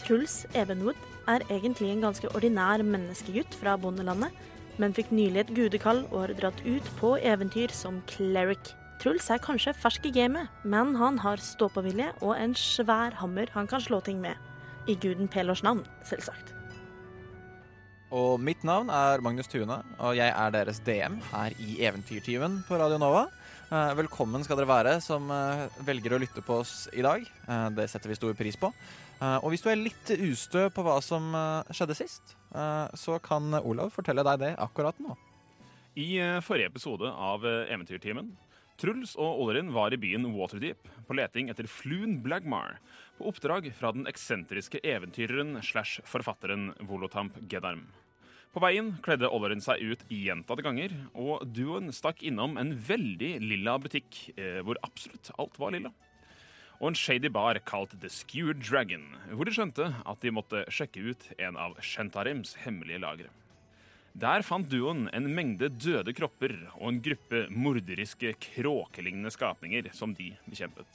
Truls Evenwood er egentlig en ganske ordinær menneskegutt fra bondelandet, men fikk nylig et gudekall og har dratt ut på eventyr som cleric. Truls er kanskje fersk i gamet, men han har ståpåvilje og en svær hammer han kan slå ting med. I guden Pelors navn, selvsagt. Og mitt navn er Magnus Tune, og jeg er deres DM her i Eventyrtyven på Radio Nova. Eh, velkommen skal dere være som eh, velger å lytte på oss i dag. Eh, det setter vi stor pris på. Eh, og hvis du er litt ustø på hva som eh, skjedde sist, eh, så kan Olav fortelle deg det akkurat nå. I forrige episode av Eventyrtimen Truls og Olerin var i byen Waterdeep på leting etter Flun Blagmar på oppdrag fra den eksentriske eventyreren slash forfatteren Volotamp Gedarm. På veien kledde Olerin seg ut gjentatte ganger, og duoen stakk innom en veldig lilla butikk hvor absolutt alt var lilla. Og en shady bar kalt The Skewered Dragon, hvor de skjønte at de måtte sjekke ut en av Shentarims hemmelige lagre. Der fant duoen en mengde døde kropper og en gruppe morderiske, kråkelignende skapninger som de bekjempet.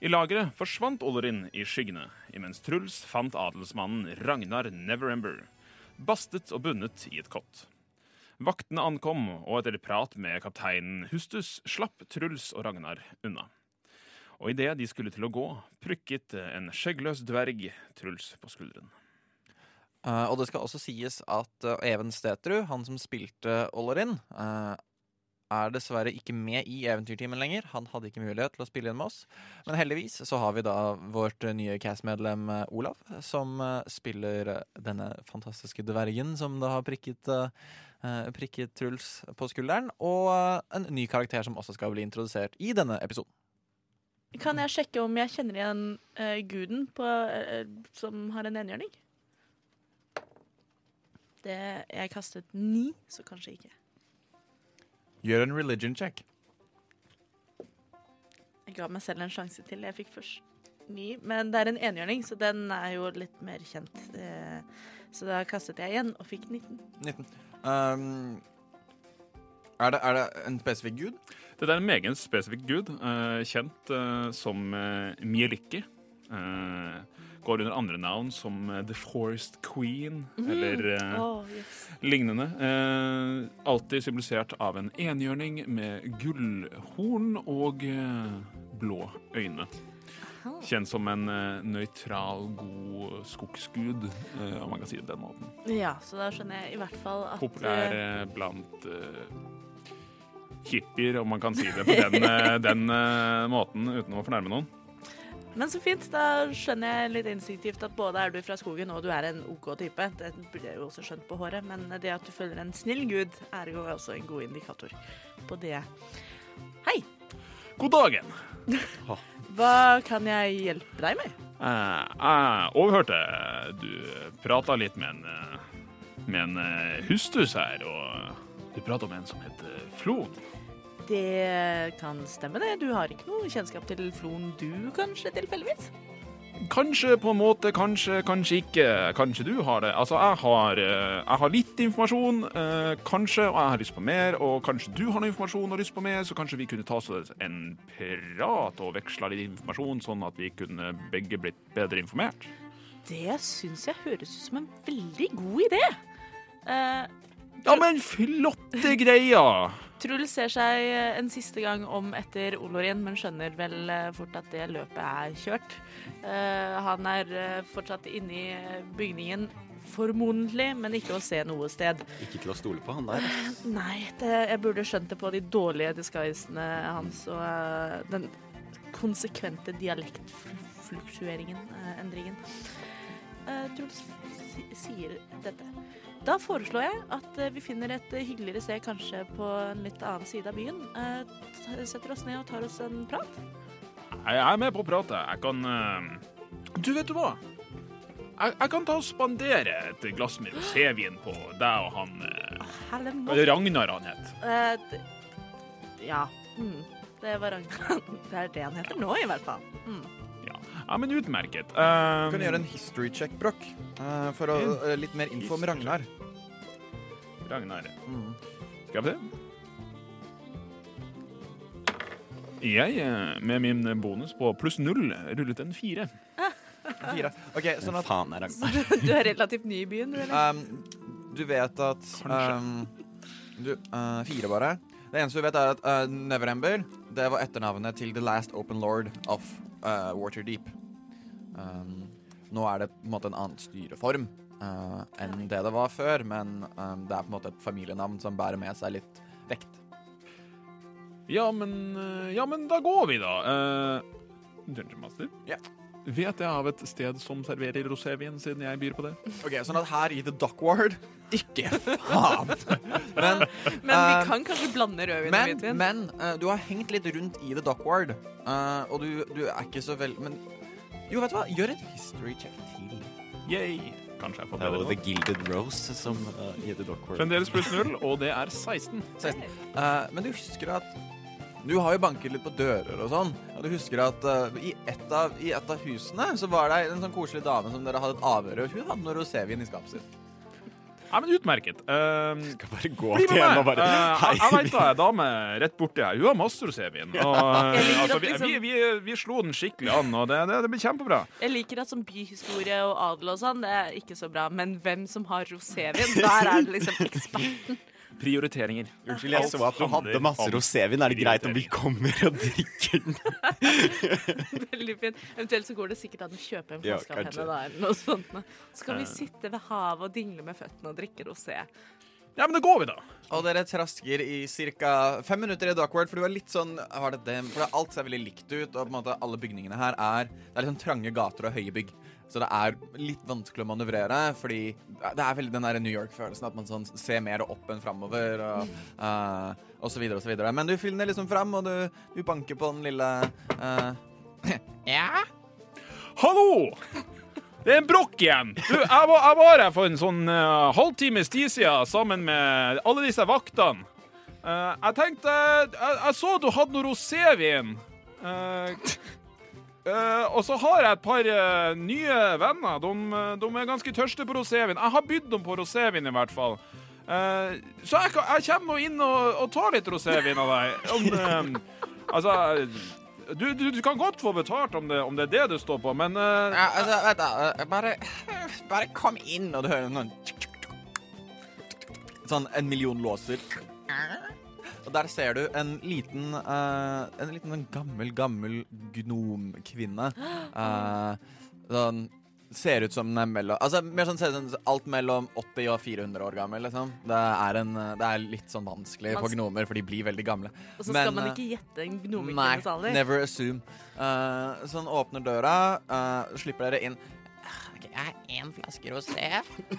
I lageret forsvant Ollerin i skyggene, imens Truls fant adelsmannen Ragnar Neverember, bastet og bundet i et kott. Vaktene ankom, og etter prat med kapteinen Hustus slapp Truls og Ragnar unna. Og idet de skulle til å gå, prykket en skjeggløs dverg Truls på skulderen. Uh, og det skal også sies at uh, Even Stetrud, han som spilte Ollerin, uh, er dessverre ikke med i Eventyrtimen lenger. Han hadde ikke mulighet til å spille inn med oss. Men heldigvis så har vi da vårt nye cast-medlem Olav, som spiller denne fantastiske dvergen som da har prikket, prikket Truls på skulderen. Og en ny karakter som også skal bli introdusert i denne episoden. Kan jeg sjekke om jeg kjenner igjen eh, guden på, eh, som har en enhjørning? Det, jeg kastet ni, så kanskje ikke. Gjør en religion check. Jeg ga meg selv en sjanse til. Jeg fikk først ni, men det er en enhjørning, så den er jo litt mer kjent. Eh, Så da kastet jeg igjen og fikk 19. 19. Um, er, det, er det en spesifikk gud? Dette er en meget spesifikk gud, eh, kjent eh, som uh, Mieliki. Eh, går under andre navn som eh, The Forest Queen, eller eh, Åh, yes. lignende. Eh, alltid symbolisert av en enhjørning med gullhorn og eh, blå øyne. Kjent som en eh, nøytral, god skogsgud, eh, om man kan si det på den måten. Ja, så da skjønner jeg i hvert fall at Populær eh, eh, blant eh, hippier, om man kan si det på den, eh, den eh, måten uten å fornærme noen. Men så fint, da skjønner jeg litt instinktivt at både er du fra skogen og du er en OK type. Det blir jeg jo også skjønt på håret, men det at du følger en snill gud, er jo også en god indikator på det. Hei, God dagen! hva kan jeg hjelpe deg med? Eh, jeg overhørte du prata litt med en, med en hustus her, og du prater om en som heter Flon. Det kan stemme, det. Du har ikke noe kjennskap til Flon du, kanskje, tilfeldigvis? Kanskje på en måte, kanskje, kanskje ikke. Kanskje du har det. Altså, jeg har, eh, jeg har litt informasjon, eh, kanskje, og jeg har lyst på mer. Og kanskje du har noe informasjon og lyst på mer, så kanskje vi kunne ta oss en prat og veksla litt informasjon, sånn at vi kunne begge blitt bedre informert. Det syns jeg høres ut som en veldig god idé. Eh, Ja, men flotte greier! Truls ser seg eh, en siste gang om etter Olorin, men skjønner vel eh, fort at det løpet er kjørt. Eh, han er fortsatt inne i bygningen, formodentlig, men ikke å se noe sted. Ikke til å stole på han der. Nei, det, jeg burde skjønt det på de dårlige disguisene hans og den konsekvente dialektfluktueringen, endringen. Eh, Truls sier dette. Da foreslår jeg at eh, vi finner et eh, hyggeligere sted, kanskje på en litt annen side av byen. Eh, setter oss ned og tar oss en prat. Jeg er med på å prate. Jeg kan Du, vet du hva? jeg, jeg kan ta og spandere et glass med rosévin på deg og han er Ragnar han het? Ja. Mm. Det var Ragnar. Det er det han heter nå, i hvert fall. Mm. Ja, men utmerket. Um, Du gjøre en history check, Broch. Uh, for å, uh, litt mer info om Ragnar. Ragnar. Mm. Skal vi se. Jeg, eh, med min bonus på pluss null, rullet en fire. Fire. OK, sånn at faen er Så Ragnar? du, du er relativt ny i byen, du, eller? um, Du vet at um, du, uh, Fire, bare. Det eneste du vet, er at uh, Neverember Det var etternavnet til The Last Open Lord of uh, Waterdeep. Um, nå er det på en måte en annen styreform uh, enn det det var før, men um, det er på en måte et familienavn som bærer med seg litt vekt. Ja, men, eh, ja, men da går vi, da. Uh, Dungeon Master? Ja. Vet jeg av et sted som serverer rosévin, siden jeg byr på det? Ok, Sånn at her i The Duckward Ikke faen! Men, Men vi eh, kan kanskje blande rødvin og hvitvin. men uh, du har hengt litt rundt i The Duckward, uh, og du, du er ikke så vel Men jo, vet du hva? Gjør en history check til. Yay! Kanskje jeg får Det er jo The. Gilded Rose som uh, gir The Duckward. Fremdeles pluss null, og det er 16. 16. Eh, men du husker at Du har jo banket litt på dører og sånn. Og du husker at uh, i, et av, i et av husene så var det en sånn koselig dame som dere hadde et avhør og Hun hadde noe rosévin i skapet sitt. Nei, men utmerket. Um, Skal bare gå til henne og bare Eh, Hei. jeg jeg vet da, ei dame rett borti her. Hun har masse rosévin. Og, eh, altså, vi, liksom- vi, vi, vi slo den skikkelig an, og det, det, det blir kjempebra. Jeg liker at som byhistorie og adel og sånn, det er ikke så bra. Men hvem som har rosévin, der er det liksom eksperten. Prioriteringer. Unnskyld, jeg så at du hadde masse rosévin. Er det greit om vi kommer og drikker den? Veldig fint. Eventuelt så går det sikkert an å kjøpe en flaske av henne da, eller noe sånt. Så kan vi sitte ved havet og dingle med føttene og drikke rosé. Ja, men da går vi, da. Og dere trasker i ca. fem minutter i Dockward, for du er litt sånn har det det, For alt ser veldig likt ut, og på en måte alle bygningene her er Det er litt sånn trange gater og høye bygg. Så det er litt vanskelig å manøvrere, fordi det er veldig den der New York-følelsen at man sånn ser mer opp enn framover, og, uh, og så videre og så videre. Men du finner liksom fram, og du, du banker på den lille uh, Ja? Hallo! Det er en brokk igjen. Du, jeg var, jeg var her for en sånn uh, halvtimes tid siden sammen med alle disse vaktene. Uh, jeg tenkte jeg, jeg så du hadde noe rosévin. Eh, eh, og så har jeg et par uh, nye venner. De, eh, de er ganske tørste på rosévin. Jeg har bydd dem på rosévin, i hvert fall. Uh, så jeg, jeg kommer nå inn og, og tar litt rosévin av deg. Om, eh, altså du, du, du kan godt få betalt om det, om det er det du står på, men eh, Ja, altså, vet du, eh, bare, bare kom inn, og du hører noen Sånn en million låser. Og der ser du en liten uh, En liten en gammel, gammel gnomkvinne. Uh, sånn Ser ut som den er mellom Altså mer sånn, ser ut som alt mellom 80 og 400 år gammel, liksom. Det er, en, det er litt sånn vanskelig for gnomer, for de blir veldig gamle. Og så Men, skal man eh, ikke gjette en Nei, gnomekvinnes alder. never assume. Uh, så han åpner døra, uh, slipper dere inn. Jeg har én flaske rosé.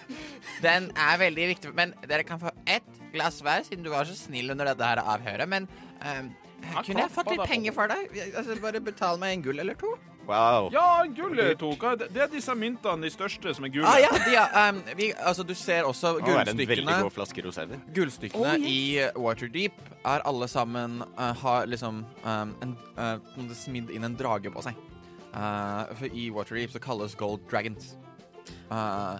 Den er veldig viktig, men dere kan få ett glass hver, siden du var så snill under dette her avhøret. Men um, kunne jeg fått litt penger for deg? Altså, bare betal meg en gull eller to. Wow. Ja, en gull eller Det- Det er disse myntene, de største, som er gule. Ah, ja, de, er, um, vi, altså, du ser også Det er en gullstykkene. god. Gullstykkene Oh, yes. i Waterdeep er alle sammen uh, har liksom um, en, uh, smidd inn en drage på seg. Uh, for i Waterdeep så kalles gold dragons. Uh,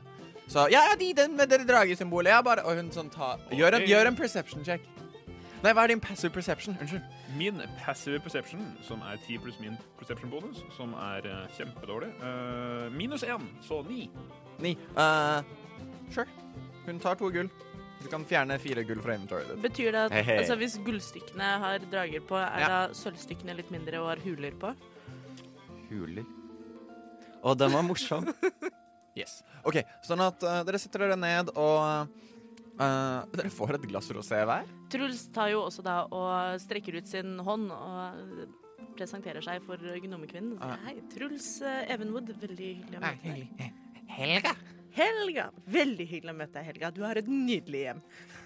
så ja, de, den med det dragesymbolet. Ja, bare Og hun sånn ta gjør en, gjør en perception check. Nei, hva er din passive perception? Unnskyld. Min passive perception, som er 10 pluss min perception bonus, som er uh, kjempedårlig, uh, minus 1, så 9. Ni. Uh, sure. Hun tar to gull. Du kan fjerne fire gull fra inventoryet ditt. Betyr det at hey, hey. altså, hvis gullstykkene har drager på, er Ja. da sølvstykkene litt mindre og har huler på? Huler. Å, den var morsom. Yes. OK, sånn at uh, dere setter dere ned, og uh, dere får et glass rosé hver. Truls tar jo også da og strekker ut sin hånd og presenterer seg for gnomekvinnen. Hei, Truls eh, Evenwood. Veldig hyggelig å møte deg. Helga. Helga! Veldig hyggelig å møte deg, Helga. Du har et nydelig hjem.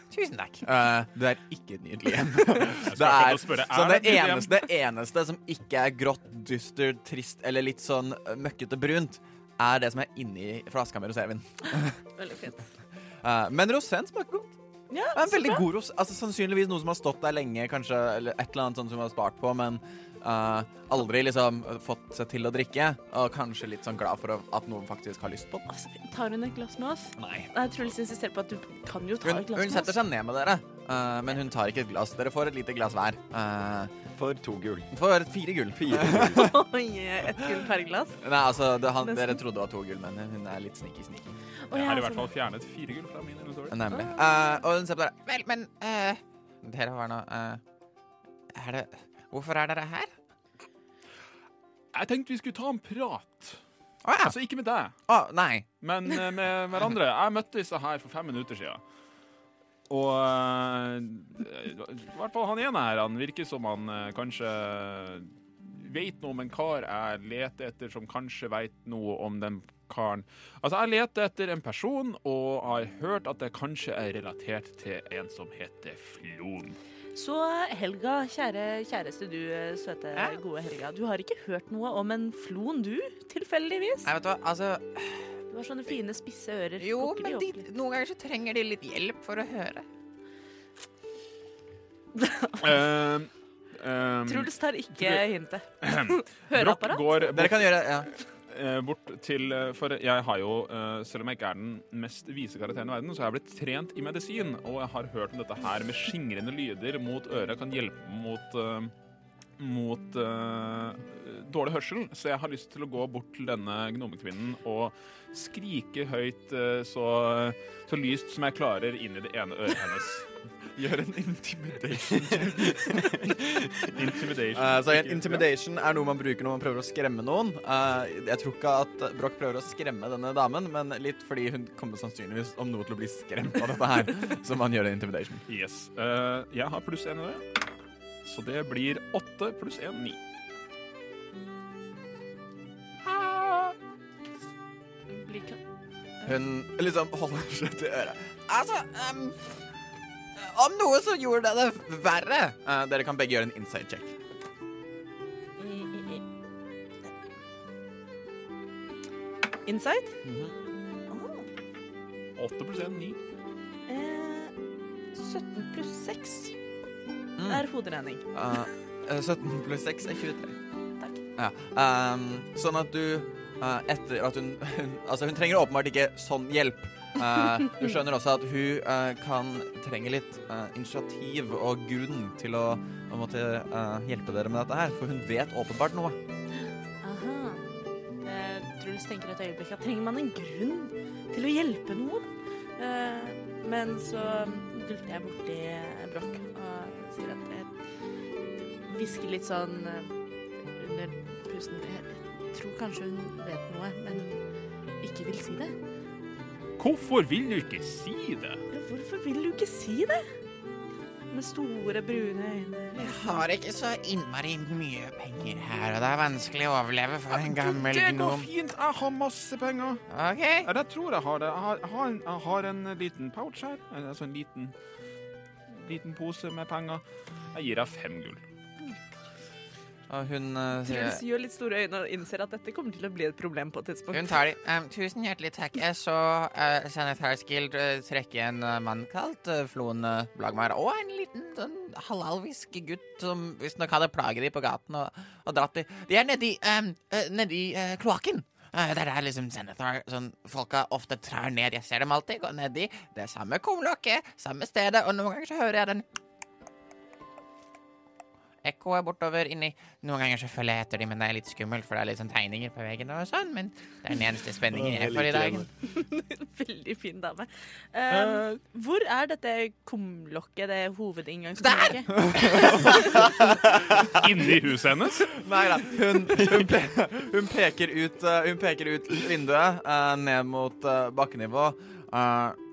Tusen takk. Uh, det er ikke et nydelig hjem. Det er, spørre, så er det, eneste, det eneste som ikke er grått, dystert, trist eller litt sånn møkkete brunt, er det som er inni flaska med rosévin. Veldig fint. Eh, men roséen smaker godt. Ja, Det er en veldig god ros Altså, sannsynligvis noe som har stått der lenge, kanskje, eller et eller annet sånt som vi har spart på, men uh, aldri liksom fått seg til å drikke. Og kanskje litt sånn glad for at noen faktisk har lyst på den. Altså. Tar hun et glass med oss? Nei. Nei, Truls insisterer på at du kan jo ta Hun, et glass hun setter seg ned med dere, eh, men hun tar ikke et glass. Dere får et lite glass hver. Uh, For to gull. for fire gull. Oi, et gull per glass? Nei, altså, det, han, dere trodde det var to gull, men hun er litt sneaky-sneaky. Å, Jeg har i hvert fall fjernet fire gull fra min inventory. Nemlig. Eh, og hun ser på dere. Vel, men eh, Dere var nå eh, Er det Hvorfor er dere her? Jeg tenkte vi skulle ta en prat. Ah, ja. Altså ikke med deg, ah, nei. men med hverandre. Jeg møtte disse her for fem minutter siden. Og eh, i hvert fall han ene her, han virker som han eh, kanskje vet noe om en kar jeg leter etter, som kanskje vet noe om den karen. Altså, jeg leter etter en person, og har hørt at det kanskje er relatert til en som heter Flon. Så Helga, kjære kjæreste du, søte, Hæ? gode Helga. Du har ikke hørt noe om en flon, du? Tilfeldigvis? Nei, vet du hva, altså Du har sånne fine, spisse ører. Jo, Plukker men de de, noen ganger så trenger de litt hjelp for å høre. Uh, um, Truls tar ikke Tror- hintet. Høreapparat? går Dere kan gjøre ja. eh, bort til eh, For jeg har jo, eh, selv om jeg ikke er den mest vise karakteren i verden, så har jeg blitt trent i medisin, og jeg har hørt om dette her med skingrende lyder mot øret kan hjelpe mot eh, mot uh, dårlig hørsel, så jeg har lyst til å gå bort til denne gnomekvinnen og skrike høyt uh, så, så lyst som jeg klarer inn i det ene øret hennes. Gjør en intimidation intimidation. Uh, så en intimidation er noe man bruker når man prøver å skremme noen. Jeg tror ikke at Broch prøver å skremme denne damen, men litt fordi hun kommer sannsynligvis om noe til å bli skremt av dette her. så man gjør en intimidation. Yes. Jeg har pluss én i det. Så det blir åtte pluss én, ni. Hun liksom holder seg til øret. Altså um, Om noe så gjorde det det verre. Uh, dere kan begge gjøre en inside check. Inside? Ah, Åtte pluss én, ni. eh, 17 pluss 6 Mm. er hoderegning. Eh, eh, 17 pluss 6 er 23. Takk. Ja. Um, sånn at du uh, etter at hun, hun Altså, hun trenger åpenbart ikke sånn hjelp. Uh, du skjønner også at hun uh, kan trenge litt eh, initiativ og grunn til å, å måtte eh, hjelpe dere med dette her, for hun vet åpenbart noe. Aha. Eh, Truls tenker et øyeblikk at trenger man en grunn til å hjelpe noen? Eh, men så dulter jeg borti Broch og sier at jeg hvisker litt sånn eh, under pusten. Jeg, tror kanskje hun vet noe, men ikke vil si det. Hvorfor vil du ikke si det? Hvorfor vil du ikke si det? Med store, brune øyne. Jeg har ikke så innmari mye penger her, og det er vanskelig å overleve for en gammel det går gnom. fint. Jeg har masse penger. OK. Ja, jeg tror jeg har det. Jeg har, jeg har, en, jeg har en liten pouch her. Altså en liten, liten pose med penger. Jeg gir deg fem gull. Og hun eh, sier Truls gjør litt store øyne og innser at dette kommer til å bli et problem på et tidspunkt. Hun tar de. Um, tusen hjertelig takk. Jeg så uh, Sanitars Guild uh, trekke en uh, mann kalt uh, Floen uh, Blagmar, og en liten sånn halalvisk gutt som visstnok hadde plaget de på gaten og, og dratt de. De er nedi, um, uh, nedi uh, kloakken. Det er liksom Senator sånn, Folka ofte trær ned. Jeg ser dem alltid gå nedi. Det er samme kumlokket, samme stedet, og noen ganger så hører jeg den ekkoet bortover inni. Noen ganger så følger jeg etter dem, men det er litt skummelt, for det er litt sånn tegninger på veggen og sånn, men det er den eneste spenningen jeg får i dag. Veldig fin dame. Uh, hvor er dette kumlokket, det hovedinngangskumlokket? Inni huset hennes? Nei da. Hun, hun, pe hun, peker ut, uh, hun peker ut vinduet uh, ned mot bakkenivå. Eh,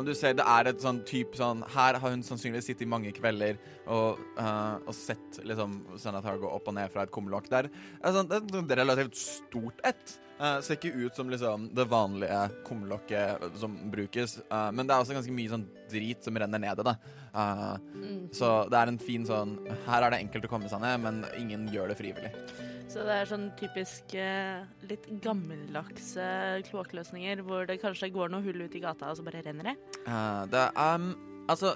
og du ser det er et sånn type sånn Her har hun sannsynligvis sittet i mange kvelder og, uh, og sett liksom Senatar gå opp og ned fra et kumlokk der. Det er, sånn, det er et relativt stort et. Uh, ser ikke ut som liksom det vanlige kumlokket som brukes, Uh, men det er også ganske mye sånn drit som renner ned i det. Uh, Mm. så det er en fin sånn Her er det enkelt å komme seg ned, men ingen gjør det frivillig. Så det er sånn typisk eh, litt gammeldagse kloakkløsninger hvor det kanskje går noe hull ut i gata, og så bare renner det. Uh, det er um, Altså,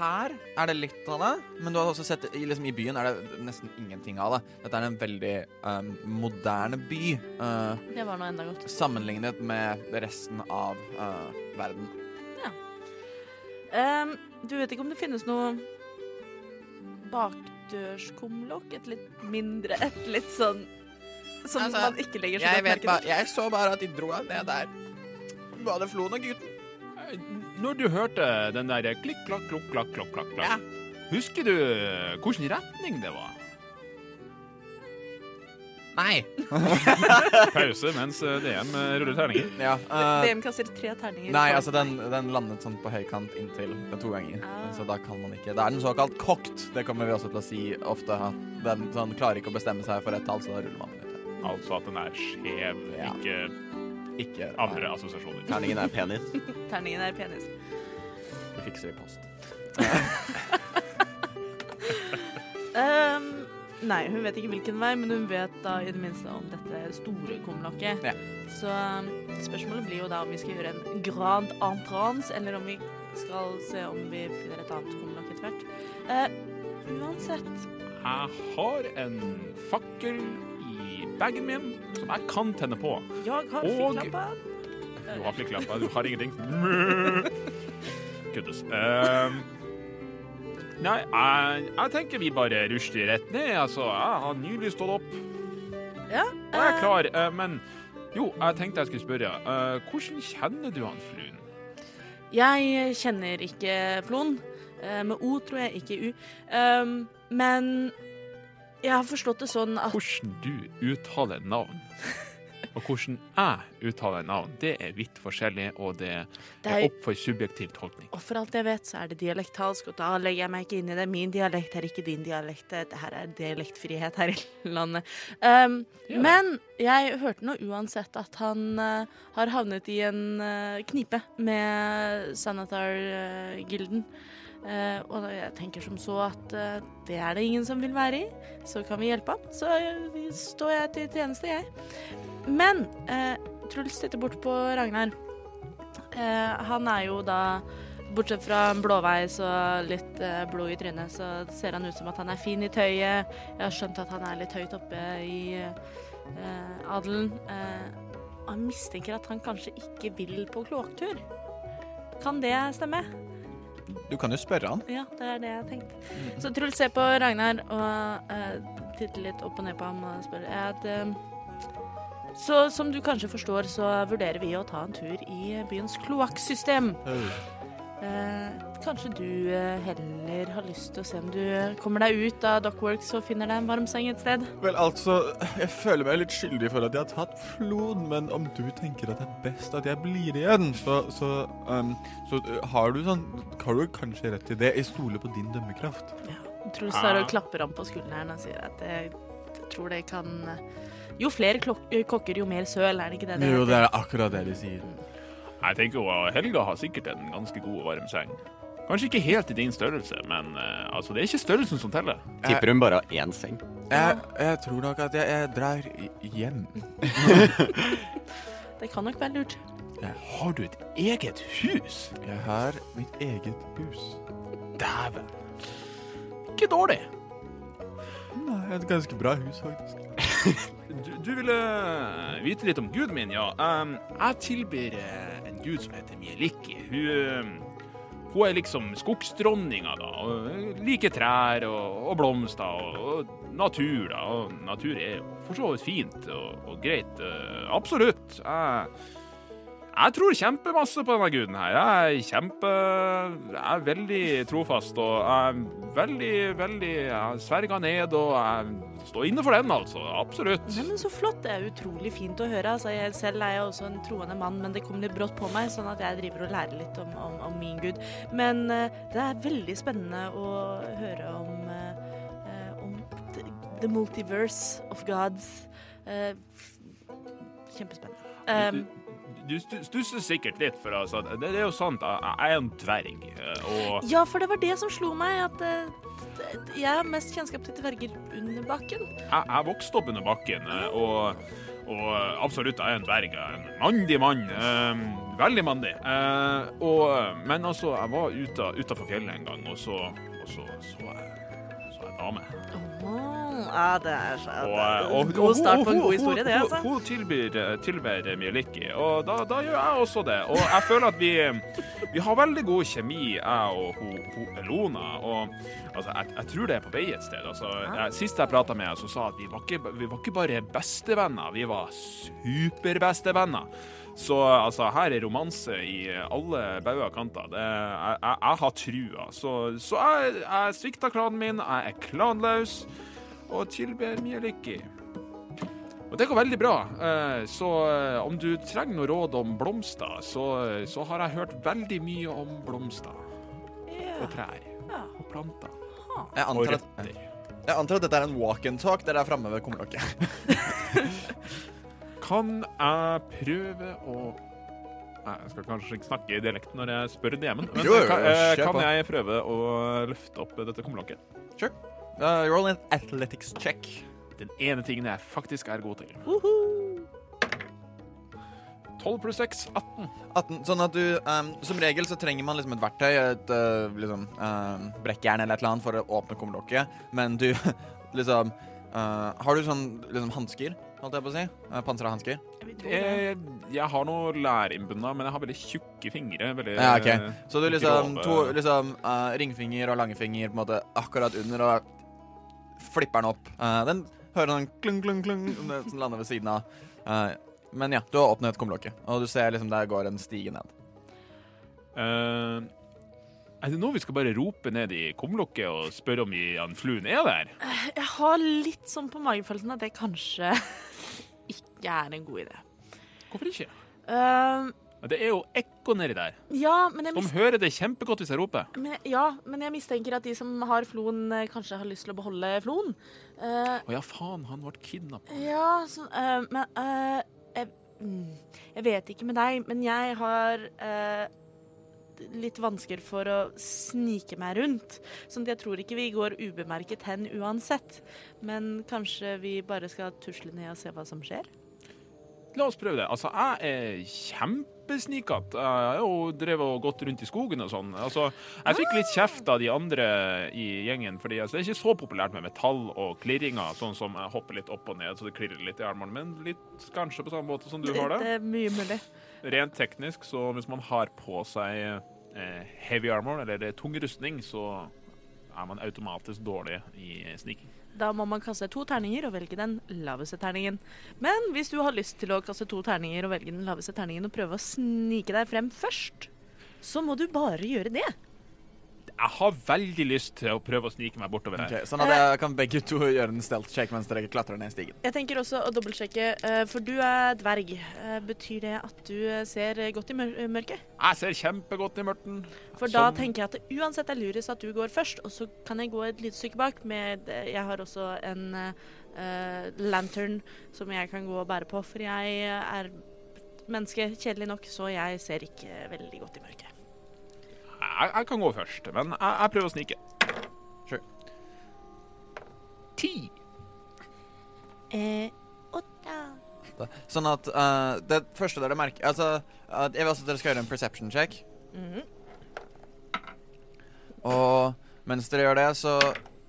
her er det litt av det, men du har også sett i, liksom, i byen er det nesten ingenting av det. Dette er en veldig um, moderne by Uh, Det var noe enda godt. sammenlignet med resten av uh, verden. Ehm, du vet ikke om det finnes noe bakdørskumlokk? Et litt mindre, et litt sånn Som Altså, man ikke legger så Jeg, godt vet merke bare, til? jeg så bare at de dro han ned der. Både Floen og gutten. Når du hørte den der klikk, klakk, klokk, klakk, klokk, klakk, Ja. husker du hvilken retning det var? Nei. Pause mens eh, DM ruller terninger. Ja, uh, DM kaster tre terninger. Nei, altså den, den landet sånn på høykant inntil to ganger. Ah. Så da kan man ikke Det er den såkalt kokt. Det kommer vi også til å si ofte. At den sånn, klarer ikke å bestemme seg for et tall, så da ruller man litt. Altså at den er skjev, Ja. ikke Ikke andre assosiasjoner. Terningen er penis. Terningen er penis. Vi fikser i post. Ehm, nei, hun vet ikke hvilken vei, men hun vet da i det minste om dette store kumlokket. Ja. Så um, spørsmålet blir jo da om vi skal gjøre en grand entrance, eller om vi skal se om vi finner et annet kumlokk etter hvert. Eh, uansett. Jeg har en fakkel i bagen min som jeg kan tenne på. Jeg har Og-. Du har flikklappa, du har ingenting. Kuttes. Ehm, nei, jeg, jeg tenker vi bare rusler rett ned. Altså, jeg har nylig stått opp Ja. og jeg er eh, klar. eh, men jo, jeg tenkte jeg skulle spørre. eh, hvordan kjenner du han Fluen? Jeg kjenner ikke Flon. Eh, med O tror jeg, ikke U. Um, men jeg har forstått det sånn at Hvordan du uttaler navn, og hvordan jeg uttaler navn, det er vidt forskjellig, og det er opp for subjektiv tolkning. Og for alt jeg vet, så er det dialektalsk, og da legger jeg meg ikke inn i det. Min dialekt er ikke din dialekt. Det her er dialektfrihet her i landet. Um, Ja. Men jeg hørte nå uansett at han uh, har havnet i en uh, knipe med Sanatar-gilden. Uh, og jeg tenker som så at uh, det er det ingen som vil være i. Så kan vi hjelpe ham. Så uh, står jeg til tjeneste, jeg. Men eh, Truls titter bort på Ragnar. Eh, han er jo da Bortsett fra blåveis og litt eh, blod i trynet, så ser han ut som at han er fin i tøyet. Jeg har skjønt at han er litt høyt oppe i eh, adelen. Eh, han mistenker at han kanskje ikke vil på kloakktur. Kan det stemme? Du kan jo spørre han. Ja, det er det jeg har tenkt. Så Truls ser på Ragnar og eh, titter litt opp og ned på ham og spør er det, Så som du kanskje forstår, så vurderer vi å ta en tur i byens kloakksystem. Eh, kanskje du eh, heller har lyst til å se om du kommer deg ut av Dockworks og finner deg en varm seng et sted? Vel, altså, jeg føler meg litt skyldig for at jeg har tatt flod, men om du tenker at det er best at jeg blir igjen, så, så, um, så uh, har du sånn Har du kanskje rett til det? Jeg stoler på din dømmekraft. Truls tar Ah. klapper ham på skulderen og sier at jeg, jeg tror det kan Jo flere kokker, jo mer søl, er det ikke det det Jo, det er akkurat det de sier. Jeg tenker jo Helga har sikkert en ganske god og varm seng. Kanskje ikke helt i din størrelse, men uh, altså, det er ikke størrelsen som teller. Tipper hun bare har én seng. Jeg, jeg tror nok at jeg, jeg drar hjem. Det kan nok være lurt. Har du et eget hus? Jeg har mitt eget hus. Dæven. Ikke dårlig. Nei, et ganske bra hus, faktisk. Du, du ville vite litt om guden min, ja. Um, jeg tilber eh, en gud som heter Mieliki. Hun, eh, hun er liksom skogsdronninga, da. Liker trær og, og blomster og, og natur, da. Og natur er jo for så vidt fint og, og greit. eh, absolutt. Jeg, jeg tror kjempemasse på denne guden her. Jeg er kjempe Jeg er veldig trofast og jeg er veldig, veldig Jeg sverger ned og jeg står inne for den, altså. Absolutt. Nei, men Så flott. Det er utrolig fint å høre. Altså, jeg selv er jo også en troende mann, men det kom litt brått på meg, sånn at jeg driver og lærer litt om, om, om min gud. Men uh, det er veldig spennende å høre om, eh, om the, the multiverse of gods. Uh, kjempespennende. Um, Du stusser sikkert litt, for altså, det, det er jo sant, jeg jeg er en dverg, og ja, for det var det som slo meg, at jeg har mest kjennskap til dverger under bakken. Jeg, jeg vokste opp under bakken, eh, og, og absolutt, jeg er en dverg. Er En mandig mann. eh, veldig mandig. Eh, men altså, jeg var utafor fjellet en gang, og så og så, så jeg, så jeg dame. Ja, det er er en God start på en god historie, det, altså. Hun tilbyr, tilbyr Mieliki, og da, da gjør jeg også det. Og jeg føler at vi, vi har veldig god kjemi, jeg og hun, hun Elona. Og altså, jeg, jeg tror det er på vei et sted. Altså, jeg, sist jeg prata med henne, så sa at vi var, ikke, vi var ikke bare bestevenner, vi var superbestevenner. Så altså, her er romanse i alle bauger og kanter. Det, jeg, jeg, jeg har trua. Så, så jeg, jeg svikta klanen min, jeg er klanløs og tilber lykke Og det går veldig bra. Eh, Så eh, om du trenger noe råd om blomster, så, så har jeg hørt veldig mye om blomster og trær Ja. og planter Jeg og antar, at, jeg antar at dette er en walk and talk der det er framme ved kumlokket. Kan jeg prøve å Nei, Jeg skal kanskje ikke snakke i dialekt når jeg spør DM-en, men kan, eh, kan jeg prøve å løfte opp dette kumlokket? Uh, roll an athletics check. Den ene tingen jeg faktisk er god til. Uhu. 12 pluss 6, 18. 18, sånn at du um, Som regel så trenger man liksom et verktøy, et uh, liksom um, brekkjern eller et eller annet for å åpne kumlokket, men du liksom uh, Har du sånn liksom hansker, holdt jeg på å si? Uh, Pansra hansker? Jeg. Jeg, har noe lærinnbundet, men jeg har veldig tjukke fingre. Veldig, Ja, ok. Så du liksom grove- to liksom uh, ringfinger og langefinger på en måte akkurat under og flipper den opp. Uh, den hører sånn klung, klung, klung som lander ved siden av. Uh, men ja, du har åpnet kumlokket, og du ser liksom der går en stige ned. Uh, er det nå vi skal bare rope ned i kumlokket og spørre om vi- han fluen er der? Jeg har litt sånn på magefølelsen at det kanskje ikke er en god idé. Hvorfor ikke? Uh, Det er jo ekko nedi der. ja, men jeg, De mis hører det kjempegodt hvis jeg roper. men, ja, men jeg mistenker at de som har floen, eh, kanskje har lyst til å beholde floen. Uh, Å ja, faen, han ble kidnappa. ja, så, uh, Men uh, jeg, mm, jeg vet ikke med deg, men jeg har eh, litt vansker for å snike meg rundt. Sånn at jeg tror ikke vi går ubemerket hen uansett. Men kanskje vi bare skal tusle ned og se hva som skjer? La oss prøve det. Altså, jeg er kjempesnikete. Jeg har jo drevet og gått rundt i skogen og sånn. Altså, jeg fikk litt kjeft av de andre i gjengen, fordi altså, det er ikke så populært med metall og klirringer, sånn som jeg hopper litt opp og ned så det klirrer litt i armene, men litt kanskje på samme måte som du har det. Det er mye mulig. Rent teknisk, så hvis man har på seg eh, heavy armor, eller er tung rustning, så er man automatisk dårlig i sniking. Da må man kaste to terninger og velge den laveste terningen. Men hvis du har lyst til å kaste to terninger og velge den laveste terningen og prøve å snike deg frem først, så må du bare gjøre det. Jeg har veldig lyst til å prøve å snike meg bortover her. Okay, sånn at jeg kan begge to gjøre en stealth check mens dere klatrer ned stigen. Jeg tenker også å dobbeltsjekke, eh, for du er dverg. Eh, Betyr det at du eh, ser godt i mørket? Jeg ser kjempegodt i mørten. For da Som- tenker jeg at det uansett er lurest at du går først, og så kan jeg gå et lite stykke bak med Jeg har også en Uh, lantern som jeg kan gå og bære på, for jeg er menneske, kjedelig nok, så jeg ser ikke veldig godt i mørket. Jeg, jeg kan gå først, men jeg, jeg prøver å snike. Sure. Ti. Eh, åtte. Sånn at uh, det første dere merker Altså, uh, jeg vil også at dere skal gjøre en perception check. Mhm. Og mens dere gjør det, så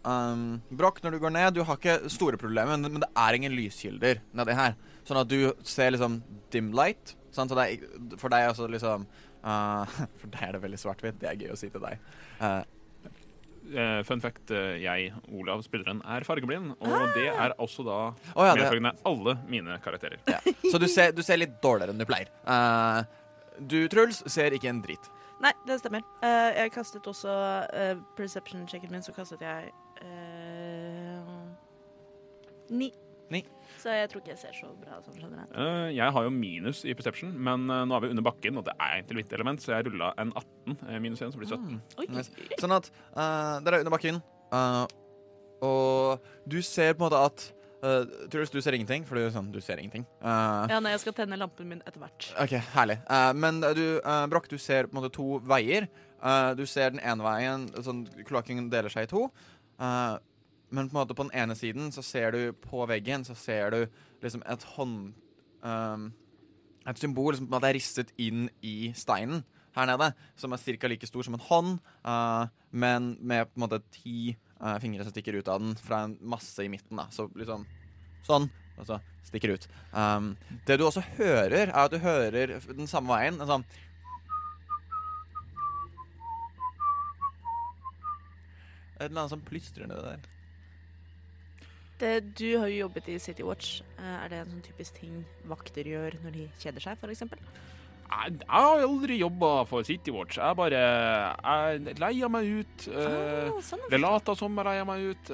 um, Broch, når du går ned, du har ikke store problemer, men, men det er ingen lyskilder nedi her. Sånn at du ser liksom dim light. Sant? Så det er, for deg er altså liksom uh, For deg er det veldig svart-hvitt. Det er gøy å si til deg. Uh, Uh, fun fact, uh, jeg, Olav, spilleren, er fargeblind, og det er også da oh, ja, det- medfølgende alle mine karakterer. ja. Så du ser, du ser litt dårligere enn du pleier. Uh, du, Truls, ser ikke en drit. Nei, det stemmer. Eh, jeg kastet også perception-checken min, så kastet jeg ni. Ni. Så jeg tror ikke jeg ser så bra som generelt. Uh, jeg har jo minus i perception, men uh, nå er vi under bakken, og det er egentlig mitt element, så jeg rulla en 18 eh, minus 1, så blir det 17. Mm. Yes. Sånn at uh, dere er under bakken, uh, og du ser på en måte at uh, Truls, du ser ingenting, for du, sånn, du ser ingenting. Uh, Ja, nei, jeg skal tenne lampen min etter hvert. OK, herlig. Uh, men du, uh, Broch, du ser på en måte to veier. Uh, du ser den ene veien sånn, Kloakken deler seg i to. Men på en måte på den ene siden så ser du på veggen så ser du liksom et hånd... Um, et symbol som på en måte er ristet inn i steinen her nede, som er ca. like stor som en hånd, uh, men med på en måte ti uh, fingre som stikker ut av den fra en masse i midten. da, Så liksom sånn, og så stikker ut. Um, det du også hører, er at du hører den samme veien en sånn Et eller annet som plystrer nedi der. Det, du har jo jobbet i City Watch. Eh, Er det en sånn typisk ting vakter gjør når de kjeder seg, f.eks.? Jeg, jeg har aldri jobba for City Watch. Jeg bare Jeg leier meg ut. Ah, sånn. det later som jeg leier meg ut.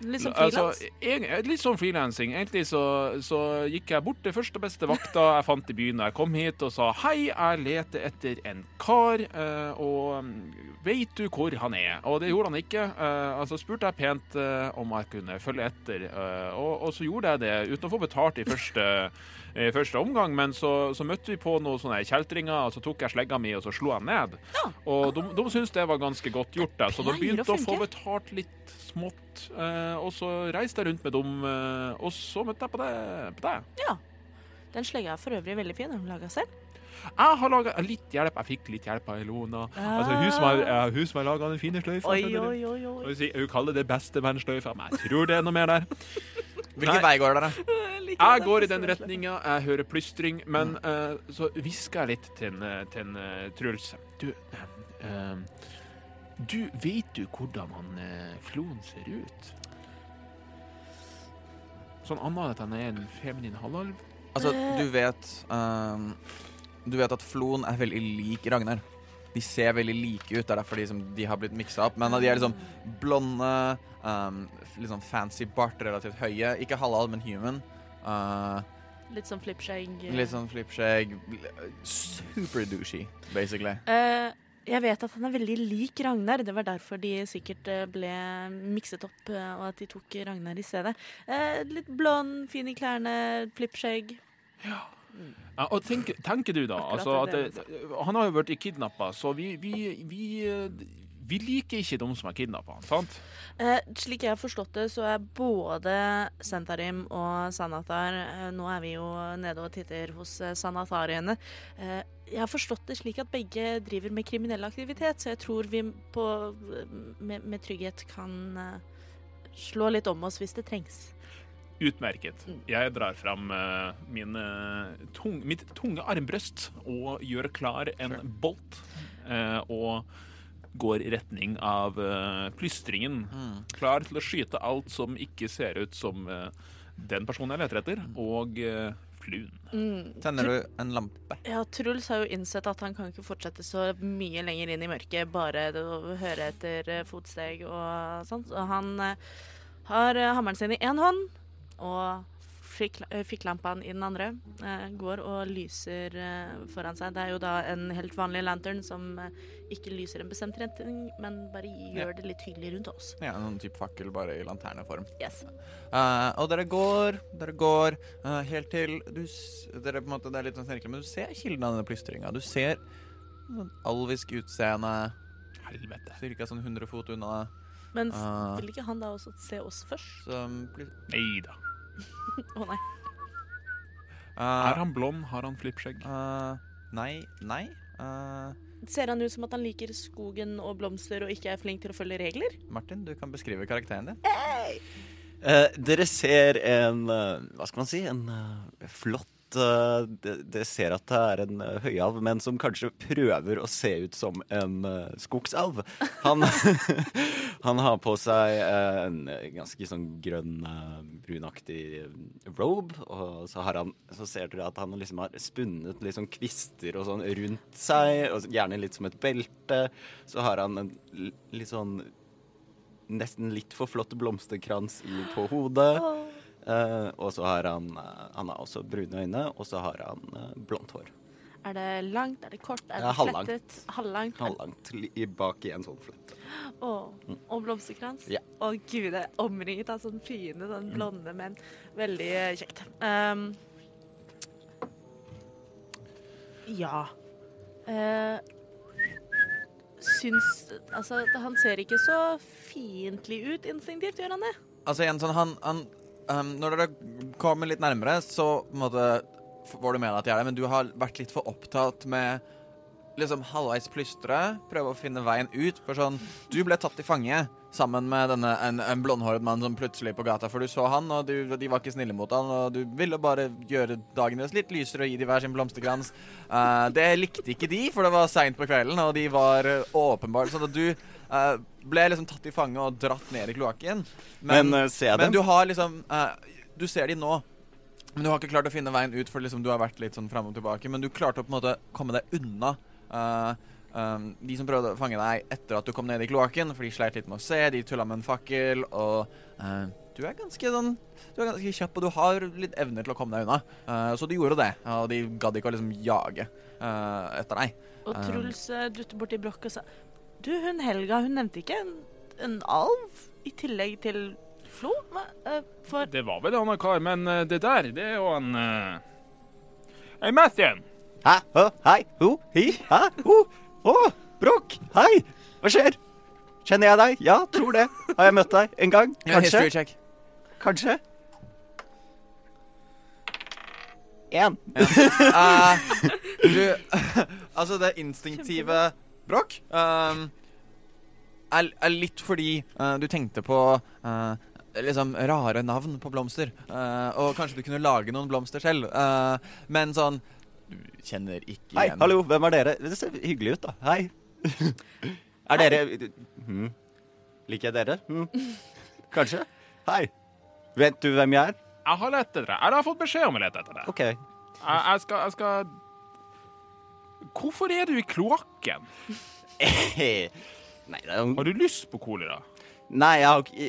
Litt altså, frilans? Altså, litt sånn frilansing. Egentlig så, så gikk jeg bort til første beste vakta jeg fant i byen da jeg kom hit, og sa hei, jeg leter etter en kar, eh, og veit du hvor han er? Og det gjorde han ikke. Eh, altså spurte jeg pent eh, om jeg kunne følge etter, og, og så gjorde jeg det uten å få betalt i første, i første omgang. Men så, så møtte vi på noen sånne kjeltringer, og så tok jeg slegga mi og så slo jeg ned. Og de, de syntes det var ganske godt gjort, da, så de begynte å å få betalt litt smått. eh, og så reiste jeg rundt med dem, eh, og så møtte jeg på det. På det. Ja. Den slegga er for øvrig veldig fin. Du laga selv? Jeg har laga litt hjelp. Jeg fikk litt hjelp av Ilona. Altså, hun som har, ja, hun som har laga den fine sløyfa. Oi, oi, oi. oi. Hun sier- Hun kaller det bestevennssløyfa, men jeg tror det er noe mer der. Hvilken Nei. vei går dere? Jeg går i den retninga, jeg hører plystring, men uh, så hvisker jeg litt til, en, eh, til en, uh, Truls. Du, eh, eh, du vet du hvordan han uh, Flon ser ut? Sånn annet enn at han er en feminin halvalv? Altså, du vet um, Du vet at Floen er veldig lik Ragnar. De ser veldig like ut. Det er derfor de, som, de har blitt miksa opp. Men de er liksom blonde, um, litt sånn fancy bart, relativt høye. Ikke halvall, men human. Uh, Litt sånn flippskjegg. litt sånn flippskjegg. Super douchey, basically. Uh, jeg vet at han er veldig lik Ragnar. Det var derfor de sikkert eh, ble mikset opp, eh, og at de tok Ragnar i stedet. Eh, litt blond, fin i klærne, flippskjegg. Ja, og tenk, tenker du da altså, at det det, Han har jo blitt kidnappa, så vi, vi, vi, eh, vi liker ikke de som har kidnappa han, sant? Eh, slik jeg har forstått det, så er både Sentarim og Sanatar eh, Nå er vi jo nede og titter hos eh, Sanatariene. Eh, jeg har forstått det slik at begge driver med kriminell aktivitet, så jeg tror vi på, med, med trygghet kan eh, slå litt om oss hvis det trengs. Utmerket. Jeg drar fram eh, min, eh, tung, mitt tunge armbrøst og gjør klar en bolt. eh, og går i retning av uh, plystringen. Klar til å skyte alt som ikke ser ut som uh, den personen jeg leter etter, og uh, fluen. Mm. Tenner du en lampe? Ja, Truls har jo innsett at han kan ikke fortsette så mye lenger inn i mørket, bare å høre etter fotsteg og sånt. Så han har hammeren sin i én hånd og fikk- lampene i den andre. Eh, går og lyser eh, foran seg. Det er jo da en helt vanlig lantern som eh, ikke lyser en bestemt retning, men bare gjør det litt hyggelig rundt oss. Ja, noen type fakkel, bare i lanterneform. Yes. Uh, og dere går, dere går uh, helt til du, s- dere på en måte, Det er litt sånn snirkelig, men du ser kilden av denne plystringa. Du ser sånn alvisk utseende Helvete. Cirka sånn 100 fot unna. Men uh, vil ikke han da også se oss først? Som Nei da. Å nei. Eh, Er han blond? Har han flippskjegg? Uh, nei. Nei. Uh, Ser han ut som at han liker skogen og blomster og ikke er flink til å følge regler? Martin, du kan beskrive karakteren din. Eh, dere ser en Hva skal man si? En eh, eh, det, Dere ser at det er en uh, høyalv, men som kanskje prøver å se ut som en uh, skogsalv. Han, han har på seg en ganske sånn grønn, brunaktig robe. Og så, han, så ser dere at han liksom har spunnet litt sånn kvister og sånn rundt seg, og gjerne litt som et belte. Så har han en litt sånn nesten litt for flott blomsterkrans i, på hodet. Eh, og så har han eh, Han har også brune øyne, og så har han uh, blondt hår. Er det langt, er det kort, er det flettet? Halvlangt. Halvlangt i- bak i en sånn flett. Oh, mm. og blomsterkrans? Ja. Å gud, det er omringet av sånne fine, sånn blonde menn. Veldig kjekt. Um, ja. Uh, syns Altså, han ser ikke så fiendtlig ut instinktivt, gjør han det? Altså igjen sånn, han, han um, Når dere kommer litt nærmere, så måte får du med deg er det, men du har vært litt for opptatt med liksom halvveis plystre, prøve å finne veien ut. For sånn, du ble tatt til fange sammen med denne, en, en blondhåret mann som plutselig på gata, for du så han, og du, de var ikke snille mot han, og du ville bare gjøre dagen deres litt lysere og gi de hver sin blomsterkrans. Uh, det likte ikke de, for det var seint på kvelden, og de var uh, åpenbart sånn at du eh, ble liksom tatt i fange og dratt ned i kloakken. Men, ser jeg men du har liksom uh, Du ser de nå. Men du har ikke klart å finne veien ut, for liksom du har vært litt sånn fram og tilbake. Men du klarte å på en måte komme deg unna eh, um, de som prøvde å fange deg etter at du kom ned i kloakken, for de sleit litt med å se, de tulla med en fakkel, og eh, du er ganske sånn Du er ganske kjapp, og du har litt evner til å komme deg unna. Eh, så du gjorde det, og de gadd ikke å liksom jage eh, etter deg. Og. Truls uh, dutter borti blokka og sa Du, hun Helga, hun nevnte ikke en, en alv i tillegg til Flo? Eh, for Det var vel han kar, men eh, det der, det er jo han uh... Hey, Mathien! Hæ? Å, hei? Ho? Hi? Hæ? Ho? Å, Brokk? Hei! Hva skjer? Kjenner jeg deg? Ja, tror det. Har jeg møtt deg en gang? Kanskje? History check. Kanskje? Én. Eh, du Altså, det instinktive Brokk um, er, er litt fordi uh, du tenkte på uh, liksom rare navn på blomster. Uh, og kanskje du kunne lage noen blomster selv. eh, men sånn Du kjenner ikke Hei, igjen hallo, hvem er dere? Det ser hyggelig ut, da. Hei. Er dere hm. Liker jeg dere? Hm. Kanskje? Hei. Vet du hvem jeg er? Jeg har lett etter deg. Jeg har fått beskjed om å lete etter deg. OK. Jeg, jeg skal Jeg skal Hvorfor er du i kloakken? Nei, det er jo Har du lyst på kolera? Nei, jeg har, ikke,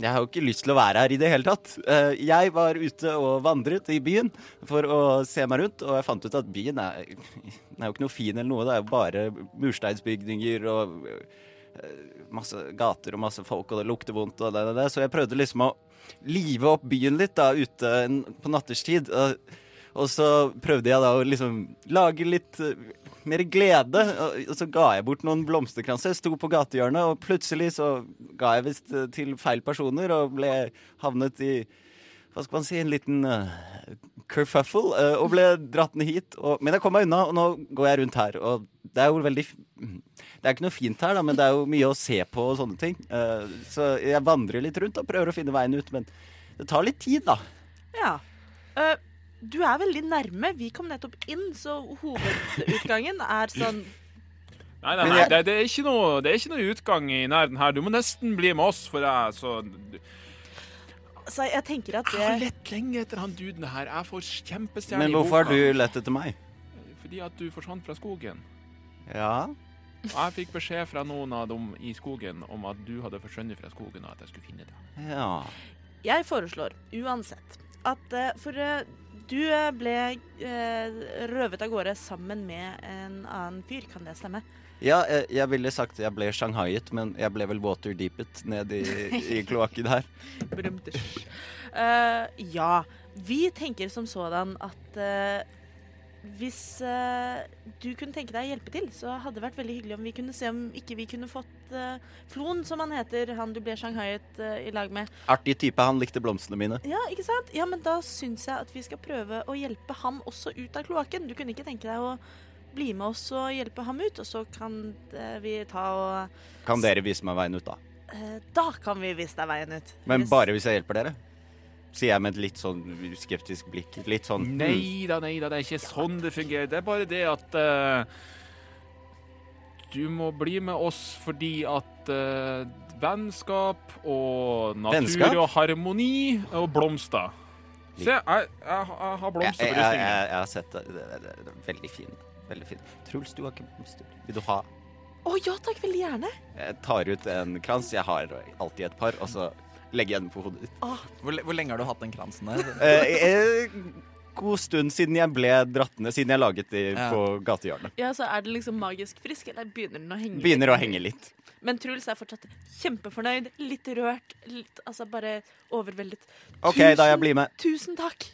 jeg har ikke lyst til å være her i det hele tatt. Eh, Jeg var ute og vandret i byen for å se meg rundt, og jeg fant ut at byen er, den er jo ikke noe fin eller noe. Det er jo bare mursteinsbygninger og eh, masse gater og masse folk, og det lukter vondt og det det, det. Så jeg prøvde liksom å live opp byen litt da, ute på natterstid. Og, og så prøvde jeg da å liksom lage litt eh, mer glede. Og, så ga jeg bort noen blomsterkranser. Sto på gatehjørnet, og plutselig så ga jeg visst eh, til feil personer og ble havnet i hva skal man si, en liten uh, kerfuffle, uh, og ble dratt ned hit. Og, men jeg kom meg unna, og nå går jeg rundt her. Og det er jo veldig Det er ikke noe fint her, da, men det er jo mye å se på og sånne ting. Uh, så jeg vandrer litt rundt og prøver å finne veien ut, men det tar litt tid, da. Ja. Eh, du er veldig nærme. Vi kom nettopp inn, så hovedutgangen er sånn Nei, nei, nei det, det, er ikke noe, det er ikke noe utgang i nærheten her. Du må nesten bli med oss, for jeg så Så jeg tenker at Jeg har lett lenge etter han duden her. Jeg får kjempestjerne Men i hvorfor har du lett etter meg? Fordi at du forsvant fra skogen. Ja. Og jeg fikk beskjed fra noen av dem i skogen om at du hadde forsvunnet fra skogen, og at jeg skulle finne deg. Ja. Jeg foreslår uansett at eh, For eh, du eh, ble eh, røvet av gårde sammen med en annen fyr, kan det stemme? Ja, jeg, jeg ville sagt jeg ble shanghaiet, men jeg ble vel waterdeepet ned i, i kloakken her. uh, ja. Vi tenker som sådan at eh, hvis uh, du kunne tenke deg å hjelpe til, så hadde det vært veldig hyggelig om vi kunne se om ikke vi kunne fått uh, Flon, som han heter, han du ble shanghaiet uh, i lag med. Artig type, han likte blomstene mine. Ja, ikke sant? Ja, men da syns jeg at vi skal prøve å hjelpe ham også ut av kloakken. Du kunne ikke tenke deg å bli med oss og hjelpe ham ut, og så kan eh, vi ta og Kan dere vise meg veien ut, da? eh, Da kan vi vise deg veien ut. Men Hvis- bare hvis jeg hjelper dere? Sier jeg med et litt sånn skeptisk blikk. Litt sånn hmm. Nei da, nei da, det er ikke sånn det fungerer. Det er bare det at uh, Du må bli med oss fordi at uh, vennskap og natur Vennskap? og harmoni og blomster Se, jeg, jeg, jeg har blomster på jeg, rustningen. jeg, jeg har sett det. Det, det, det, er veldig fin. Veldig fin. Truls, du har ikke blomster. Vil du ha? Å ja takk, veldig gjerne. Jeg tar ut en krans. Jeg har alltid et par, og så legger jeg den på hodet ditt. Hvor, hvor lenge har du hatt den kransen der? Eh, eh, god stund siden jeg ble dratt ned, siden jeg laget det Ja. på gatehjørnet. Ja, så Er det liksom magisk frisk, eller begynner den å henge? Begynner å henge litt. Men Truls er fortsatt kjempefornøyd, litt rørt, litt, altså bare overveldet. OK, da jeg blir med. Tusen takk!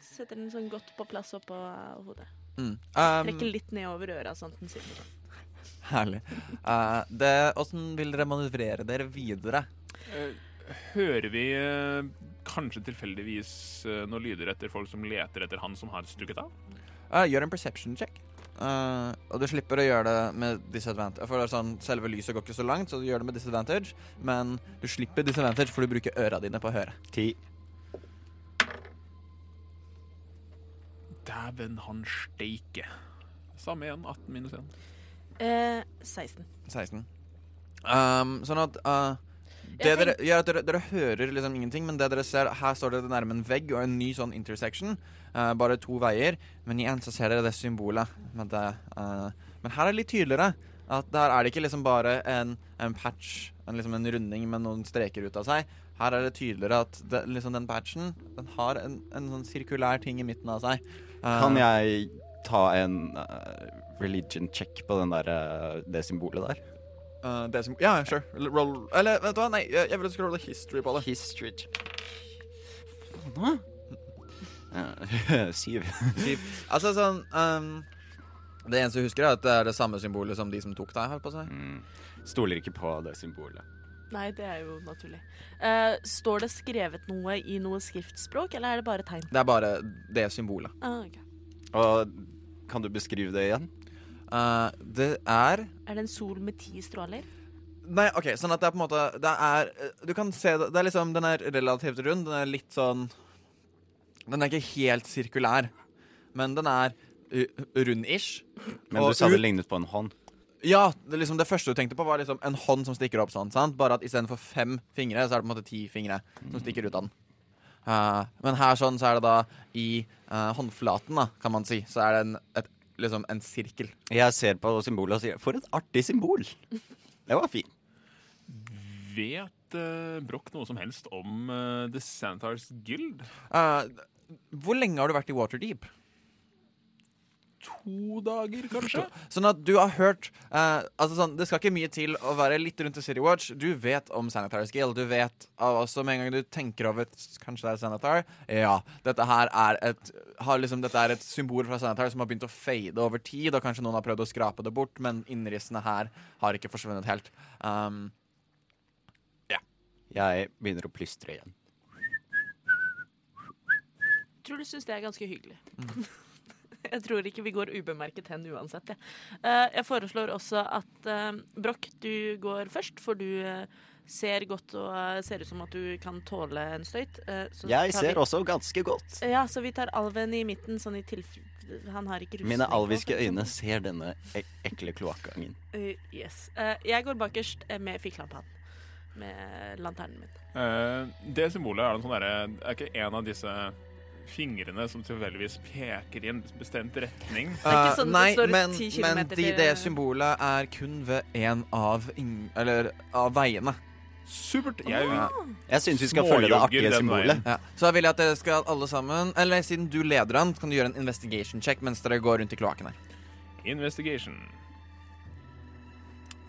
Setter den sånn godt på plass oppå uh, hodet. Mm. Um, Trekker litt ned over øra, sånn at den sitter sånn. Herlig. Eh, det- Åssen vil dere manøvrere dere videre? Eh, Hører vi eh, kanskje tilfeldigvis eh, noen lyder etter folk som leter etter han som har stukket av? Eh, gjør en perception check. Uh, og du slipper å gjøre det med disadvantage. For det er sånn, Selve lyset går ikke så langt, så du gjør det med disadvantage. Men du slipper disadvantage, for du bruker øra dine på å høre. Ti. Dæven, han steike. Samme igjen. 18 minus 1. Eh, 16. 16. Um, sånn at uh, det dere, ja, dere, dere hører liksom ingenting, men det dere ser Her står dere nærme en vegg og en ny sånn intersection. Uh, bare to veier. Men igjen så ser dere det symbolet. Med det, uh, men her er det litt tydeligere. At der er det ikke liksom bare en, en patch, en, liksom en runding med noen streker ut av seg. Her er det tydeligere at det, liksom den patchen Den har en, en sånn sirkulær ting i midten av seg. Uh, Kan jeg ta en eh, religion check på den der, eh, det symbolet der? uh, det som, Ja, sure. Roll Eller vet du hva, nei, jeg vil at du skal rolle history på det. History check. Hva? Ja, Syv. Altså sånn um, Det eneste du husker, er at det er det samme symbolet som de som tok deg. Holdt på seg. Mm. Stoler ikke på det symbolet. Nei, det er jo naturlig. Uh, står det skrevet noe i noe skriftspråk, eller er det bare tegn? Det er bare det symbolet. Ah, okay. Og kan du beskrive det igjen? Uh, det er Er det en sol med ti stråler? Nei, OK, sånn at det er på en måte Det er eh, Du kan se det Det er liksom Den er relativt rund. Den er litt sånn Den er ikke helt sirkulær, men den er rund-ish. Men Og du sa det lignet på en hånd. Ja, det, liksom, det første du tenkte på, var liksom en hånd som stikker opp sånn. sant? Bare at istedenfor fem fingre, så er det på en måte ti fingre som stikker ut av den. Eh, men her sånn så er det da i uh, håndflaten, da, kan man si, så er det en, et, liksom en sirkel. Jeg ser på symbolet og sier 'for et artig symbol'. Det var fint. Vet uh, Broch noe som helst om The Santars Guild? Eh, hvor lenge har du vært i Waterdeep? To dager, kanskje? Sånn at du har hørt eh, Altså sånn, Det skal ikke mye til å være litt rundt i City Watch. Du vet om Sanitary Skill. Du vet av- også med en gang du tenker over Kanskje det er Sanitar. Ja, dette her er et har liksom, Dette er et symbol fra Sanitar som har begynt å fade over tid, og kanskje noen har prøvd å skrape det bort, men innrissene her har ikke forsvunnet helt. Um, Jeg begynner å plystre igjen. Truls syns det er ganske hyggelig. Jeg tror ikke vi går ubemerket hen uansett. Jeg, Eh, jeg foreslår også at uh, Broch, du går først, for du eh, ser godt og eh, ser ut som at du kan tåle en støyt. Eh, så Jeg tar ser vi, også ganske godt. Ja, så vi tar alven i midten, sånn i tilfelle Han har ikke. Mine alviske øyne ser denne ek ekle kloakkgangen. Uh, yes. Uh, jeg går bakerst eh, med fikkelampen. Med lanternen min. Uh, det symbolet er en sånn derre Er ikke en av disse fingrene som tilfeldigvis peker i en bestemt retning? Uh, nei, men, men de, det symbolet er kun ved en av, eller, av veiene. Supert. Jeg, Ja. Jeg syns vi skal følge det artige symbolet. Ja. Så jeg vil at dere skal alle sammen Eller siden du leder an, kan du gjøre en investigation check mens dere går rundt i kloakken her. Investigation.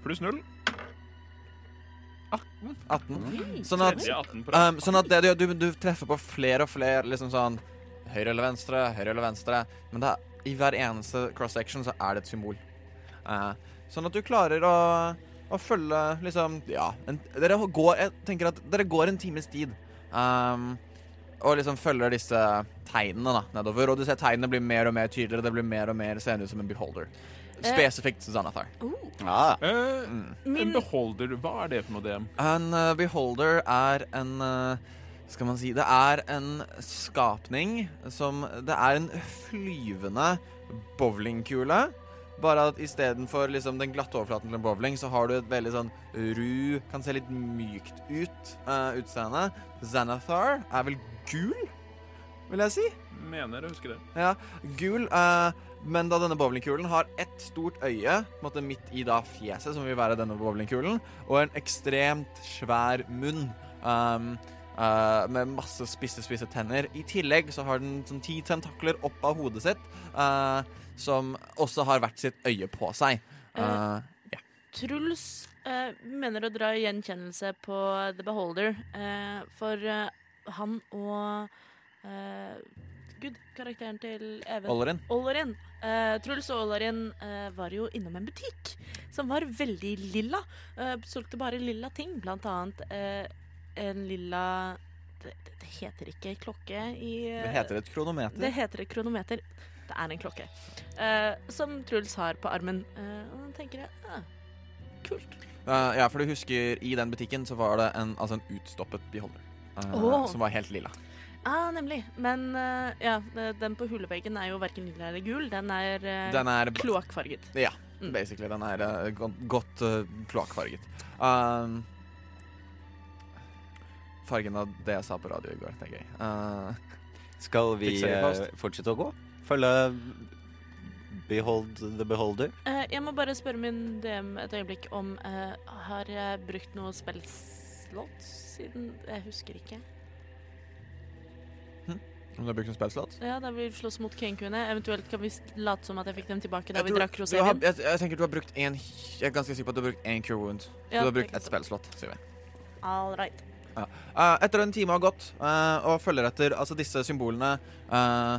Pluss null. 18. Sånn at, Tredje 18 på rad. um, sånn at det du, du, du treffer på flere og flere liksom sånn Høyre eller venstre, høyre eller venstre. Men er, i hver eneste cross-section så er det et symbol. Uh, sånn at du klarer å, å følge liksom Ja. En, dere går Jeg tenker at dere går en times tid. Um, og liksom følger disse tegnene da, nedover. Og du ser tegnene blir mer og mer tydeligere. Det blir mer og mer seende ut som en beholder. Spesifikt Xanathar. Ah, Uh, Mm. en beholder, hva er det for noe, DM? En uh, beholder er en uh, Skal man si Det er en skapning som Det er en flyvende bowlingkule. Bare at istedenfor liksom den glatte overflaten til en bowling, så har du et veldig sånn ru Kan se litt mykt ut uh, utseende. Xanathar er vel gul, vil jeg si. Mener å huske det. Ja, gul, eh, men da denne bowlingkulen har ett stort øye på en måte midt i da fjeset, som vil være denne bowlingkulen, og en ekstremt svær munn um, uh, med masse spisse, spisse tenner. I tillegg så har den sånn ti tentakler opp av hodet sitt, uh, som også har hvert sitt øye på seg. Eh, Truls eh, mener å dra gjenkjennelse på The Beholder, eh, for han og gud, karakteren til Even. Ollerin. Ollerin. Eh, Truls og Ollerin eh, var jo innom en butikk som var veldig lilla. Uh, solgte bare lilla ting, blant annet en lilla det, det heter ikke klokke i Det heter et kronometer. det heter et kronometer. Det er en klokke. som Truls har på armen. Og da tenker jeg ah, kult. Ja, for du husker, i den butikken så var det en, altså en utstoppet beholder. eh, Åh. Som var helt lilla. Ah, nemlig. Men uh, ja, den på huleveggen er jo verken lilla eller gul. Den er uh, Den er kloakkfarget. Ja, Mm. basically. Den er uh, godt, godt eh, kloakkfarget. Um, fargen av det jeg sa på radio i går. Det er gøy. Uh, Skal vi eh, fortsette å gå? Følge Behold the Beholder? Eh, jeg må bare spørre min DM et øyeblikk om eh, Har jeg brukt noe spillslott siden Jeg husker ikke. Om du har brukt en spellslott Ja, Da vi slåss mot Kenkuene. Eventuelt kan vi late som at jeg fikk dem tilbake da vi drakk rosévin. jeg, jeg tenker du har brukt en Jeg er ganske sikker på at du har brukt én cure wound. Så Ja, du har brukt ett spellslott, sier vi. All right. Eh, etter en time har gått, uh, og følger etter altså disse symbolene uh,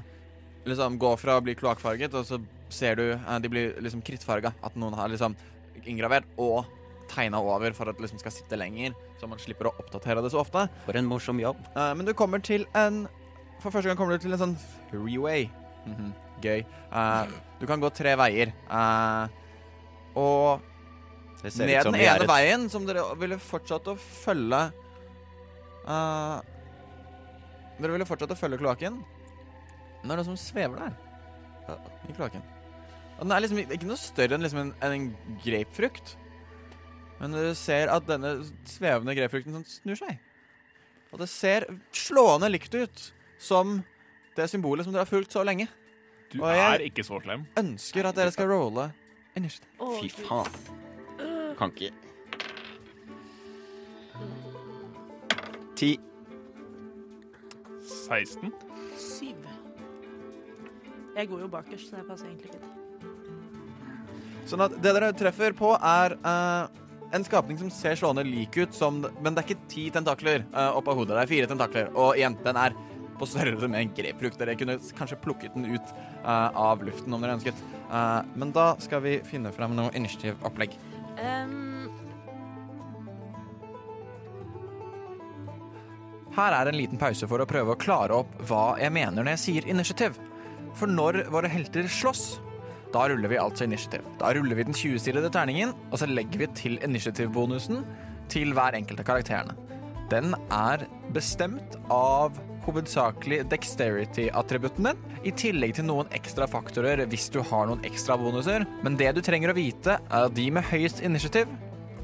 liksom går fra å bli kloakkfarget, og så ser du de blir liksom krittfarga. At noen har liksom inngravert og tegna over for at det liksom skal sitte lenger, så man slipper å oppdatere det så ofte. For en morsom jobb. Men du kommer til en For første gang kommer du til en sånn freeway. Mhm, Gøy. Uh, du kan gå tre veier. Uh, og Det ser ned ut som den ene et veien, som dere ville fortsatt å følge uh, Dere ville fortsatt å følge kloakken. Men det er noe som svever der. I kloakken. Og den er liksom ikke noe større enn liksom en, en grapefrukt. Men dere ser at denne svevende grapefrukten sånn snur seg. Og det ser slående likt ut som det symbolet som dere har fulgt så lenge. Du Og jeg- er ikke så slem. Ønsker at dere skal rolle initiativ. Å, Fy Gud. faen. Kan ikke Ti. 16. Syv. Jeg går jo bakerst, så det passer egentlig fint. Sånn at det dere treffer på, er eh, en skapning som ser slående lik ut som Men det er ikke ti tentakler uh, opp av hodet. Det er fire tentakler. Og igjen, den er på størrelse med en grepfrukt. Dere kunne kanskje plukket den ut uh, av luften om dere ønsket. Uh, men da skal vi finne frem noe initiativopplegg. Um... Her er en liten pause for å prøve å klare opp hva jeg mener når jeg sier initiativ. For når våre helter slåss, da ruller vi altså initiativ. Da ruller vi den 20-sidede terningen, og så legger vi til initiativbonusen til hver enkelt av karakterene. Den er bestemt av hovedsakelig dexterity-attributten din, i tillegg til noen ekstra faktorer hvis du har noen ekstra bonuser. Men det du trenger å vite, er at de med høyest initiativ,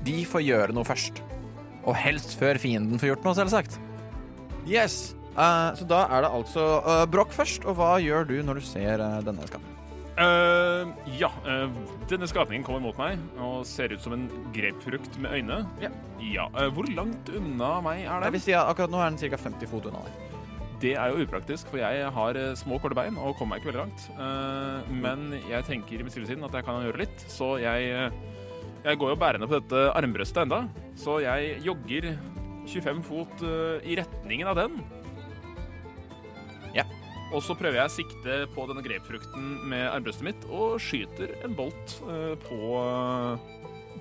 de får gjøre noe først. Og helst før fienden får gjort noe, selvsagt. Yes. Uh, så da er det altså uh, Broch først. Og hva gjør du når du ser uh, denne skapen? Uh, ja, eh, denne skapningen kommer mot meg og ser ut som en grapefrukt med øyne. Yeah. Ja, eh, Hvor langt unna meg er Jeg den? vil si at akkurat nå er den ca. 50 fot unna deg. Det er jo upraktisk, for jeg har eh, små, korte bein og kommer meg ikke veldig langt. Eh, men jeg tenker i mitt stille sinn at jeg kan gjøre litt, så jeg eh, Jeg går jo bærende på dette armbrøstet enda, så jeg jogger 25 fot i retningen av den. Ja. Og så prøver jeg å sikte på denne grapefrukten med armbrøstet mitt og skyter en bolt på,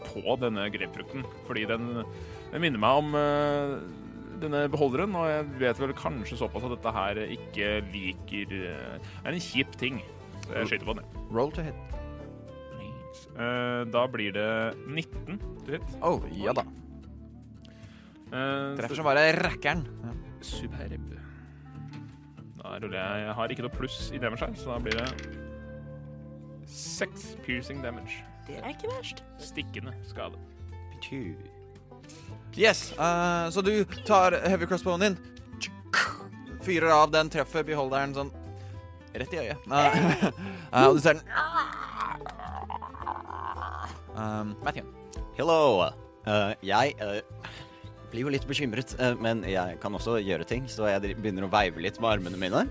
på denne grapefrukten. Fordi den, den minner meg om denne beholderen, og jeg vet vel kanskje såpass at dette her ikke liker eh, er en kjip ting. Så jeg skyter på den. Roll to hit. Eh, da blir det 19 til hit. Oh, ja da. Eh, Treffer som bare rakkeren. Ja. Superb. Da ruller jeg Jeg har ikke noe pluss i damage her, så da blir det seks piercing damage. det er ikke verst. Stikkende skade. Yes, uh, så du tar heavy crossbowen din, fyrer av den, treffer beholderen sånn rett i øyet. Uh, uh, og du ser den um, Matthew. Hello. Eh, jeg eh, blir jo litt bekymret, men jeg kan også gjøre ting, så jeg begynner å veive litt med armene mine.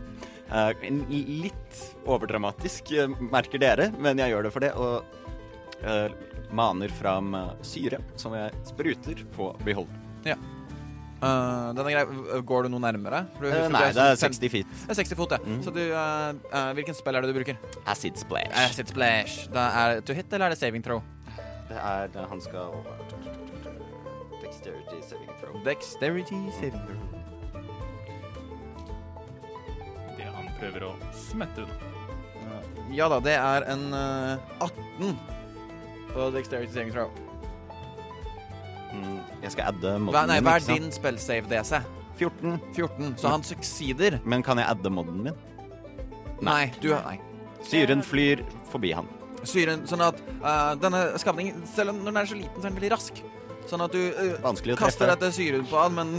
Eh, litt overdramatisk, merker dere, men jeg gjør det for det, og eh, maner fram eh, syre som jeg spruter på beholderen. Ja. Uh, den er grei. Går du noe nærmere? Du uh, nei, det er sånn 60 feet. Det er 60 fot, ja. Mm. Så du uh, Hvilken spill er det du bruker? Acid splash. Acid Splash. Da er to hit, eller er det saving throw? Det er det han skal Dexterity saving throw. Dexterity saving throw. Det han prøver å smette unna. Ja da, det er en eh, 18 på dexterity saving throw. Mm, jeg skal adde Hva, modden nei, min. hva ikke er sant? din spellsave DC? 14. 14. Så han succeeder. Men kan jeg adde modden min? Nei, du Nei. Syren flyr forbi han. Syren, sånn at eh, denne skapningen, selv om når den er så liten, så er den veldig rask. Sånn at du eh, Vanskelig å kaster treffe. dette syren på han, men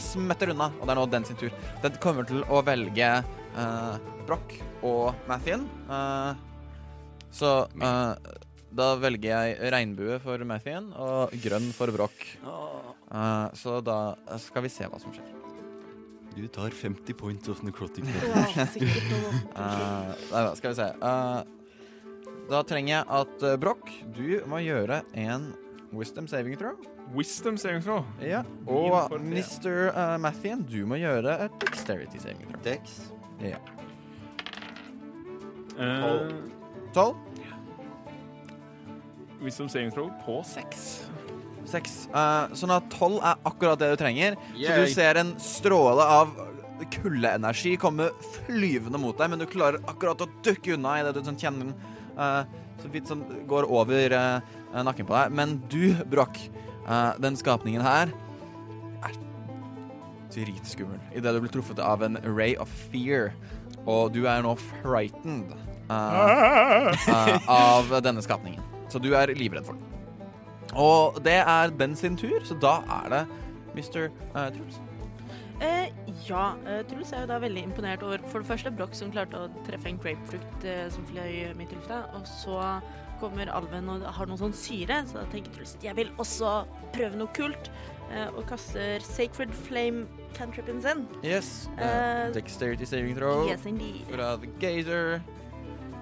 smetter unna. Og det er nå den sin tur. Den kommer til å velge uh, Broch og Mathien. Eh, så eh, da velger jeg regnbue for Mathien og grønn for Broch. Uh, så da skal vi se hva som skjer. Du tar 50 points of necrotic. Eh, nei da, skal vi se. Uh, da trenger jeg at uh, Broch, du må gjøre en wisdom saving throw. Wisdom saving throw. Ja. Og. Mr. Uh, Mathien, du må gjøre et dexterity saving throw. Dex. Ja. Eh, Tolv? Wisdom saving throw på seks. Seks. Uh, sånn at tolv er akkurat det du trenger. Så du ser en stråle av kuldeenergi komme flyvende mot deg, men du klarer akkurat å dukke unna idet du sånn kjenner den uh, så vidt som går over uh, nakken på deg. Men du, Broch, eh, den skapningen her er dritskummel. Idet du blir truffet av en ray of fear, og du er nå frightened eh, eh, av denne skapningen. Så du er livredd for den. Og det er den sin tur, så da er det Mr. Uh, Truls. Eh, ja, eh, Truls er jo da veldig imponert over for det første Broch som klarte å treffe en grapefrukt eh, som fløy midt i lufta, og så kommer alven og har noe sånn syre, så da tenker Truls at jeg vil også prøve noe kult, eh, og kaster Sacred Flame cantripen sin. Yes. Uh, dexterity saving throw Yes, indeed. fra The Gazer.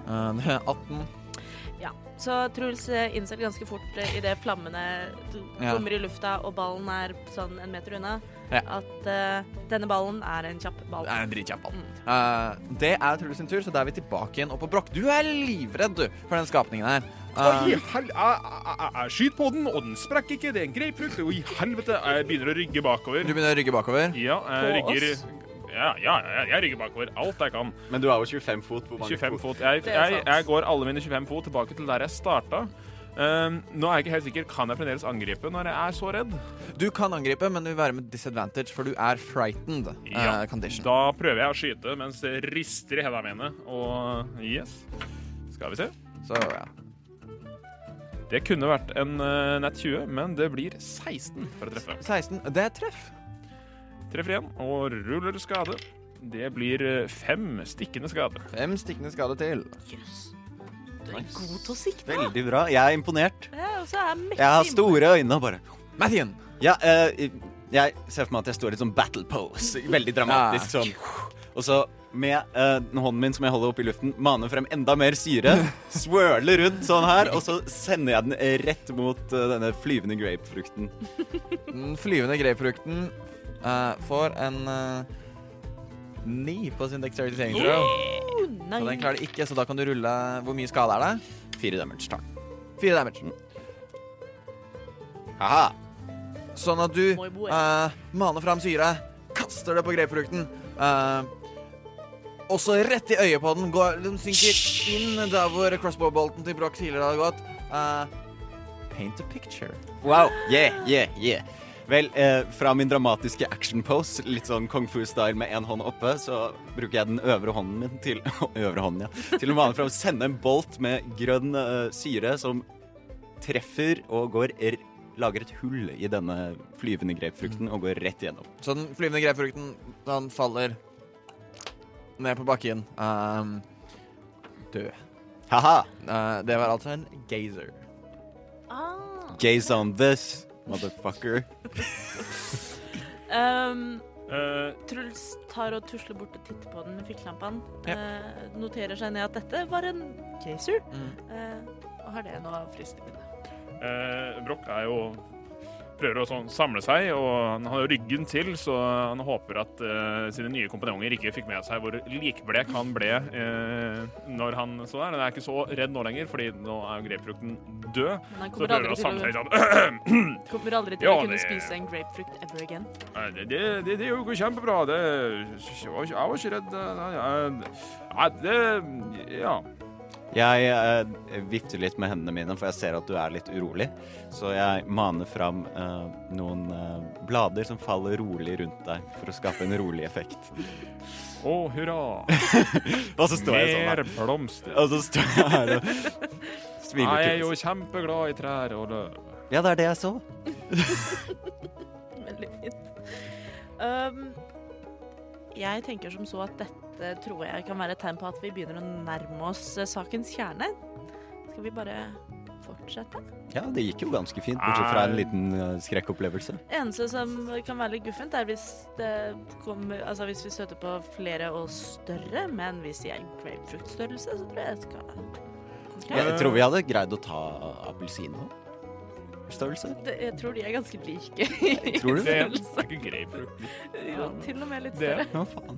Uh, det er 18. Ja, så Truls eh, innser ganske fort i idet flammene kommer Ja. i lufta og ballen er sånn en meter unna, Ja. at uh, denne ballen er en kjapp ball. Det er en dritkjapp ball. Mm. Uh, det er Truls sin tur, så da er vi tilbake igjen. Og på Broch, du er livredd du, for den skapningen her. Uh, Oi, hel... Jeg, jeg, jeg, jeg skyter på den, og den sprekker ikke. Det er en grapefrukt. Oi, helvete. Jeg begynner å rygge bakover. du begynner å rygge bakover. Ja, jeg På rygger oss? Ja, ja, jeg, jeg rygger bakover alt jeg kan. Men du er jo 25 fot. Hvor 25 fot. Jeg, jeg, jeg går alle mine 25 fot tilbake til der jeg starta. Um, nå er jeg ikke helt sikker. Kan jeg fremdeles angripe når jeg er så redd? Du kan angripe, men du vil være med disadvantage, for du er frightened uh, Ja. condition. Da prøver jeg å skyte mens det rister i hendene mine. Og yes. Skal vi se. Så ja. Det kunne vært en uh, nett 20, men det blir 16 for å treffe. 16. Det er treff. Treffer igjen og ruller skade. Det blir eh, fem stikkende skade. Fem stikkende skade til. Yes. Du er god til å sikte. Veldig bra. Jeg er imponert. Ja, og er jeg mektig Jeg har store øyne og bare Mathien. Ja, eh, jeg ser for meg at jeg står i sånn battle pose. Veldig dramatisk sånn. Og så med uh, hånden min som jeg holder opp i luften, maner frem enda mer syre. Swirler rundt sånn her, og så sender jeg den rett mot uh, denne flyvende grapefrukten. Den flyvende grapefrukten eh, får en uh, ni på sin dexterity saving throw. Oh, Så den klarer det ikke, så da kan du rulle Hvor mye skade er det? Fire damage. Takk. Fire damage. Aha. Sånn at du eh, maner fram syre, kaster det på grapefrukten. Uh, og så rett i øyet på den. Går, den synker inn der hvor crossbow-bolten til Broch tidligere hadde gått. Uh, paint a picture. Wow. Yeah, yeah, yeah. Vel, eh, fra min dramatiske action pose, litt sånn kung fu-style med én hånd oppe, så bruker jeg den øvre hånden min til øvre hånden, ja, til å mane fram sende en bolt med grønn eh, syre som treffer og går r lager et hull i denne flyvende grapefrukten og går rett igjennom. Så den flyvende grapefrukten den faller ned på bakken. Um, død. Ha-ha! Uh, det var altså en gazer. Ah. Gaze on this, motherfucker. Um, uh, Truls tar og tusler bort og titter på den med fikklampene. Ja. Uh, noterer seg ned at dette var en caser, Mm. uh, og har det nå friskt i minnet. eh, Broch er jo prøver å sånn samle seg, og han har jo ryggen til, så han håper at uh, sine nye kompanjonger ikke fikk med seg hvor likblek han ble uh, når han så der. Han er ikke så redd nå lenger, fordi nå er jo grapefrukten død. Men han Så kommer prøver aldri han å til samle å, seg sånn kommer aldri til Ja, å kunne det- spise en grapefrukt ever again. Det, det, det, det går kjempebra. Det, jeg, var ikke, jeg var ikke redd. Nei, det Ja. Jeg eh, vifter litt med hendene mine, for jeg ser at du er litt urolig. Så jeg maner fram eh, noen eh, blader som faller rolig rundt deg, for å skape en rolig effekt. Å, hurra. Og så står jeg sånn Mer her. blomster. Og så står jeg her og smiler Jeg er til. jo kjempeglad i trær og løv. Ja, det er det jeg så. Veldig fint. Um, jeg tenker som så at dette tror jeg kan være et tegn på at vi begynner å nærme oss eh, sakens kjerne. Skal vi bare fortsette? Ja, det gikk jo ganske fint, bortsett fra en liten eh, skrekkopplevelse. Eneste som kan være litt guffent, er hvis det kommer Altså hvis vi støter på flere og større, men hvis de er grapefruktstørrelse, så tror jeg det skal Jeg tror vi hadde greid å ta appelsinstørrelse. Det, Jeg tror de er ganske like. Tror du Det det? er ikke grapefrukt. jo, til og med litt Det- større. Ja, faen?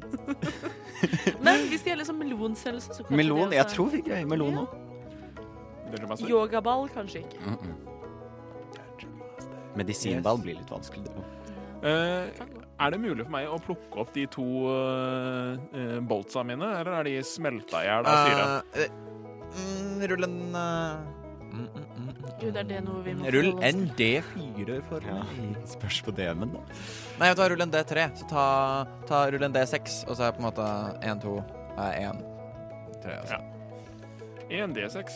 Men hvis de er liksom melonstørrelse, så kanskje Melon? det Jeg tror vi greier melon òg. Det er. Yogaball kanskje ikke. Medisinball blir litt vanskelig. det òg. Uh, er det mulig for meg å plukke opp de to uh, boltsa mine, eller er de smelta i hjel av syre? Uh, mm, rull en Gud, er det noe vi må Rull forholde en til? D4 for Ja. Spørs på DM-en, da. Nei, vet du hva, rull en D3. Så ta, ta rull en D6, og så er det på en måte 1, 2, 1, 3. Altså. Ja. 1 D6.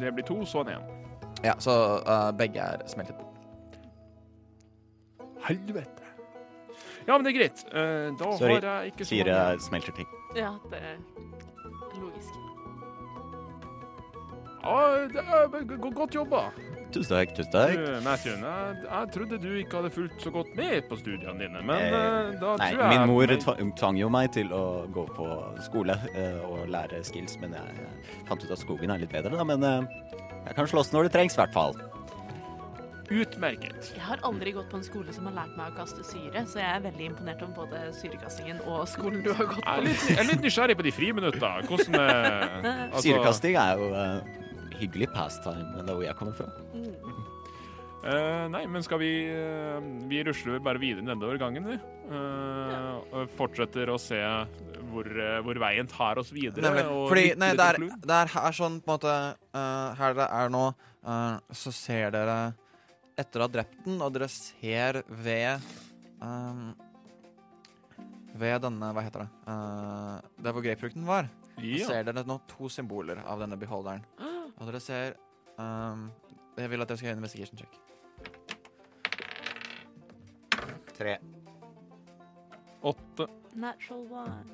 Det blir to, så en 1. Ja, så eh, begge er smeltet bort. Helvete. Ja, men det er greit. Eh, da Sorry. har jeg ikke så Fire mange smelter ting. Ja, det ja, det er go- go- Godt jobba. Tusen takk. tusen takk. Du, Matthew, jeg, jeg trodde du ikke hadde fulgt så godt med på studiene dine, men Eh, eh, da Nei, tror jeg min mor tva- tvang jo meg til å gå på skole eh, og lære skills, men jeg, jeg fant ut at skogen er litt bedre, da. Men eh, jeg kan slåss når det trengs, i hvert fall. Utmerket. Jeg har aldri gått på en skole som har lært meg å kaste syre, så jeg er veldig imponert om både syrekastingen og skolen du har gått Jeg er på. litt, jeg er litt nysgjerrig på de friminutta. Hvordan eh, altså- Syrekasting er jo eh, hyggelig pastime, men det er hvor jeg kommer fra. Eh, nei, men skal vi uh, Vi rusler bare videre nedover gangen, vi. Eh, og fortsetter å se hvor, hvor veien tar oss videre. Nemlig. Fordi nei, det, er, det er her sånn på en måte eh, Her det er nå, eh, så ser dere etter å ha drept den, og dere ser ved ehm, Ved denne, hva heter det uh, Der hvor grapefrukten var, så ser dere nå to symboler av denne beholderen. Og dere ser um, Jeg vil at dere skal gjøre en investigation check. Tre. Åtte. Natural one.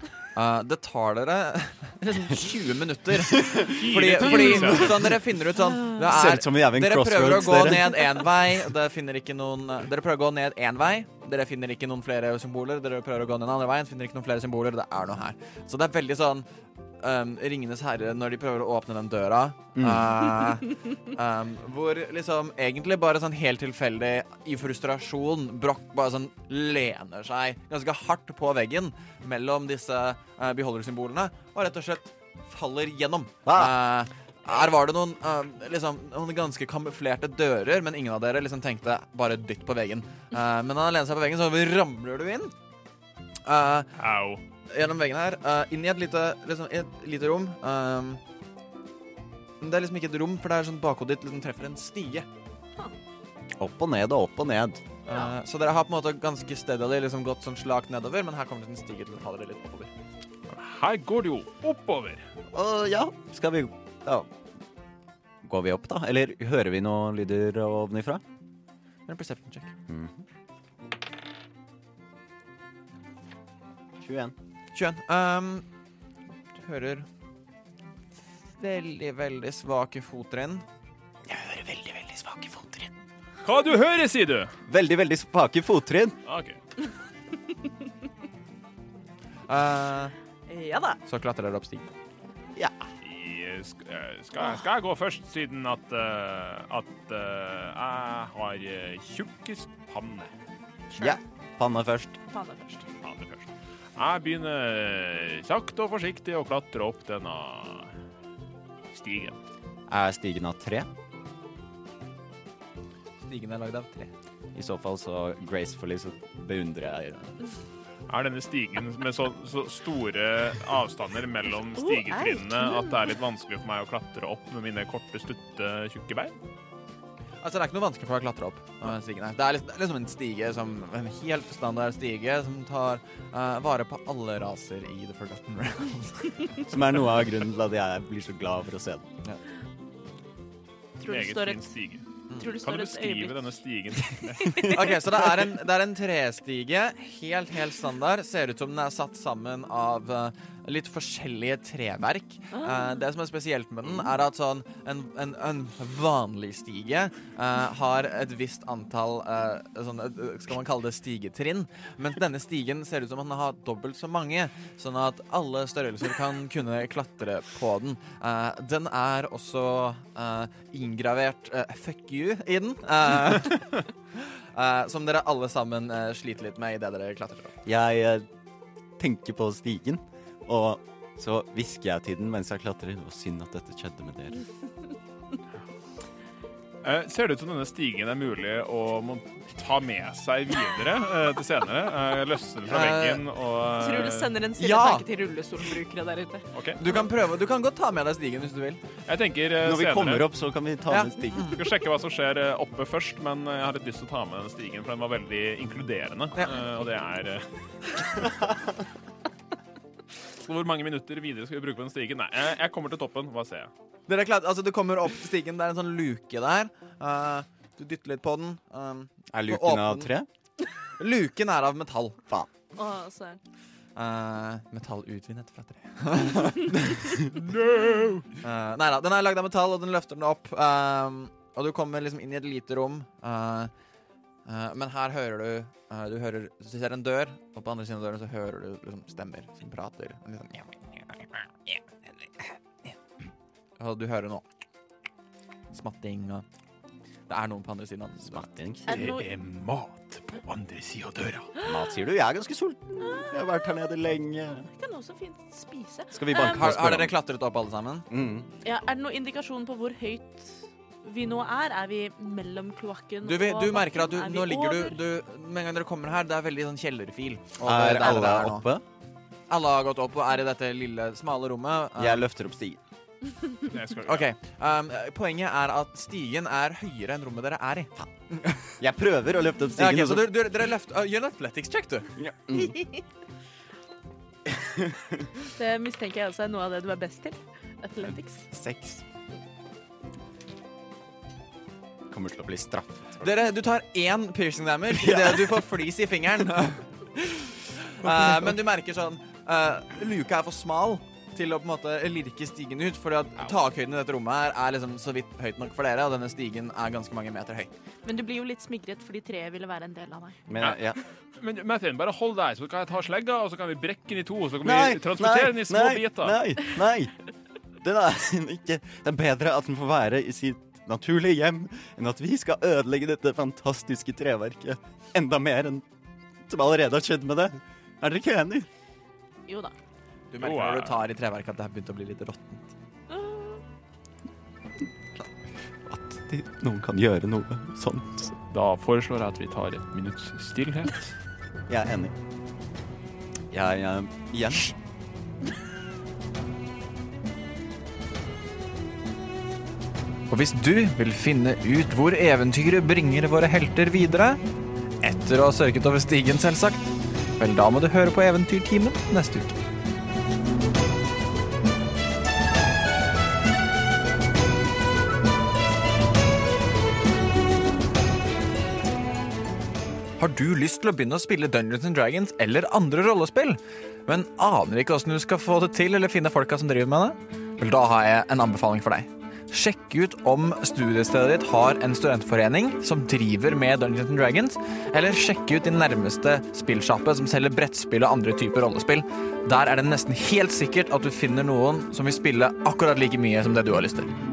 Eh, det tar dere liksom 20 minutter. Fordi, fordi sånn dere finner ut sånn det er, er Dere prøver å gå ned én vei, dere finner ikke noen Dere prøver å gå ned én vei, dere finner ikke noen flere symboler. Dere prøver å gå ned den andre veien, finner ikke noen flere symboler. Det er noe her. Så det er veldig sånn um, Ringenes herre når de prøver å åpne den døra. Eh, um, hvor liksom egentlig bare sånn helt tilfeldig, i frustrasjon, Broch bare sånn lener seg ganske hardt på veggen mellom disse uh, beholdersymbolene, og rett og slett faller gjennom. Ah. Eh, her var det noen, uh, liksom, noen ganske kamuflerte dører, men ingen av dere liksom tenkte bare dytt på veggen. Uh, men han lener seg på veggen, så ramler du inn. Uh, Au. gjennom veggen her, inn i et lite, liksom, et lite rom. Det er liksom ikke et rom, for det er sånn bakhodet ditt liksom treffer en stige. Opp og ned og opp og ned. Ja. så dere har på en måte ganske steady liksom gått sånn slakt nedover, men her kommer det en stige til å ta dere litt oppover. Her går det jo oppover. Uh, ja, skal vi ja. Går vi opp, da? Eller hører vi noen lyder ovenifra? En perception check. Mhm. 21. 21. Um, du hører veldig, veldig svake fottrinn. Jeg hører veldig, veldig svake fottrinn. Hva du hører, sier du? Veldig, veldig svake fottrinn. OK. Eh, Ja da. så klatrer dere opp stigen. Ja. eh, skal, skal jeg gå først, siden at, uh, at uh, jeg har tjukkest panne? Ja, Panne først. Panne først. Panne først. Jeg begynner sakte og forsiktig å klatre opp denne stigen. Er stigen av tre? Stigen er lagd av tre. I så fall så gracefully så beundrer jeg Er denne stigen med så, så store avstander mellom stigetrinnene at det er litt vanskelig for meg å klatre opp med mine korte, stutte, tjukke bein? Altså, Det er ikke noe vanskelig for meg å klatre opp. stigen her. Det er, liksom, en stige som En helt standard stige som tar uh, vare på alle raser i The Forgotten Realms. Som er noe av grunnen til at jeg blir så glad for å se den. Tror det Meget står fin et, stige. Tror du Kan du beskrive denne stigen? Ok, Så det er, en, det er en trestige. Helt, helt standard. Ser ut som den er satt sammen av uh, litt forskjellige treverk. Uh, det som er spesielt med den, er at sånn en, en, en vanlig stige uh, har et visst antall uh, sånn, Skal man kalle det stigetrinn? Mens denne stigen ser ut som den har dobbelt så mange, sånn at alle størrelser kan kunne klatre på den. Uh, den er også inngravert 'fuck you' i den. Som dere alle sammen uh, sliter litt med idet dere klatrer opp. Jeg eh, tenker på stigen, og så hvisker jeg til den mens jeg klatrer. Det var synd at dette skjedde med dere. Eh, ser det ut som denne stigen er mulig å må ta med seg videre eh, til senere? Uh, løsne den fra Eh, veggen og eh, Truls sender en stille Ja! tanke til rullestolbrukere der ute. Okay. Du kan prøve, du kan godt ta med deg stigen hvis du vil. Jeg tenker eh, Når vi senere kommer opp, så kan vi ta Ja. med stigen. Vi skal sjekke hva som skjer eh, oppe først, men eh, jeg har litt lyst til å ta med den stigen, for den var veldig inkluderende. Ja. eh, Og det er eh, hvor mange minutter videre skal vi bruke på den stigen? Nei, jeg, jeg kommer til toppen. Hva ser jeg? Dere klart, altså, du kommer opp stigen, det er en sånn luke der. Uh, du dytter litt på den. Um, Er luken av tre? luken er av metall. Faen. Oh. Uh, metall utvinnet fra tre. no! Uh, nei da, den er lagd av metall, og den løfter den opp. Og du kommer liksom inn i et lite rom. Uh, uh, men her hører du uh, Du hører Du ser en dør, og på andre siden av døren så hører du liksom stemmer som prater. Liksom, og du hører noe smatting og Det er noen på andre siden av den. Smatting. Det er mat på andre sida av døra. Mat, sier du? Jeg er ganske sulten. Jeg har vært her nede lenge. Det kan også fint spise. Skal vi banke Um, Har, har dere klatret opp alle sammen? Mm. Ja, er det noen indikasjon på hvor høyt vi nå er? Er vi mellom kloakken Du, vil- og du merker at du. Nå ligger over? du, du Med en gang dere kommer her, det er veldig sånn kjellerfil. Og Er der alle er oppe? Alle har gått opp og er i dette lille, smale rommet. Uh, Jeg løfter opp stigen. OK. Um, poenget er at stigen er høyere enn rommet dere er i. Jeg prøver å løfte opp Ja, stigen. så du, du, dere, løft, uh, Gjør en athletics check, du. Ja, mm. Det mistenker jeg også er noe av det du er best til. Athletics. Seks. Kommer til å bli straffet. Dere, du tar én piercing damage idet du får flis i fingeren. Uh, men du merker sånn uh, Luka er for smal til å på en måte lirke stigen ut. Fordi at takhøyden i dette rommet her er liksom så vidt høyt nok for dere, og denne stigen er ganske mange meter høy. Men du blir jo litt smigret fordi treet ville være en del av deg. Men ja. Men Mathien, bare hold deg, så kan jeg ta slegga, og så kan vi brekke den i to, og så kan Nei, vi transportere den i små nei, biter. Nei, nei. Den er ikke Det er bedre at den får være i sitt naturlige hjem enn at vi skal ødelegge dette fantastiske treverket enda mer enn som allerede har skjedd med det. Er dere ikke enig? Jo da. Du merker når du tar i treverket at det har begynt å bli litt råttent. At de, noen kan gjøre noe sånt. Da foreslår jeg at vi tar et minutts stillhet. Jeg er enig. Jeg jeg Igjen. Og hvis du vil finne ut hvor eventyret bringer våre helter videre, etter å ha sørget over stigen selvsagt, vel da må du høre på Eventyrtimen neste uke. Har du lyst til å begynne å spille Dungeons and Dragons eller andre rollespill, men aner ikke hvordan du skal få det til eller finne folka som driver med det? Vel, da har jeg en anbefaling for deg. Sjekk ut om studiestedet ditt har en studentforening som driver med Dungeons Dragons, eller sjekk ut din nærmeste spillsjappe som selger brettspill og andre typer rollespill. Der er det nesten helt sikkert at du finner noen som vil spille akkurat like mye som det du har lyst til.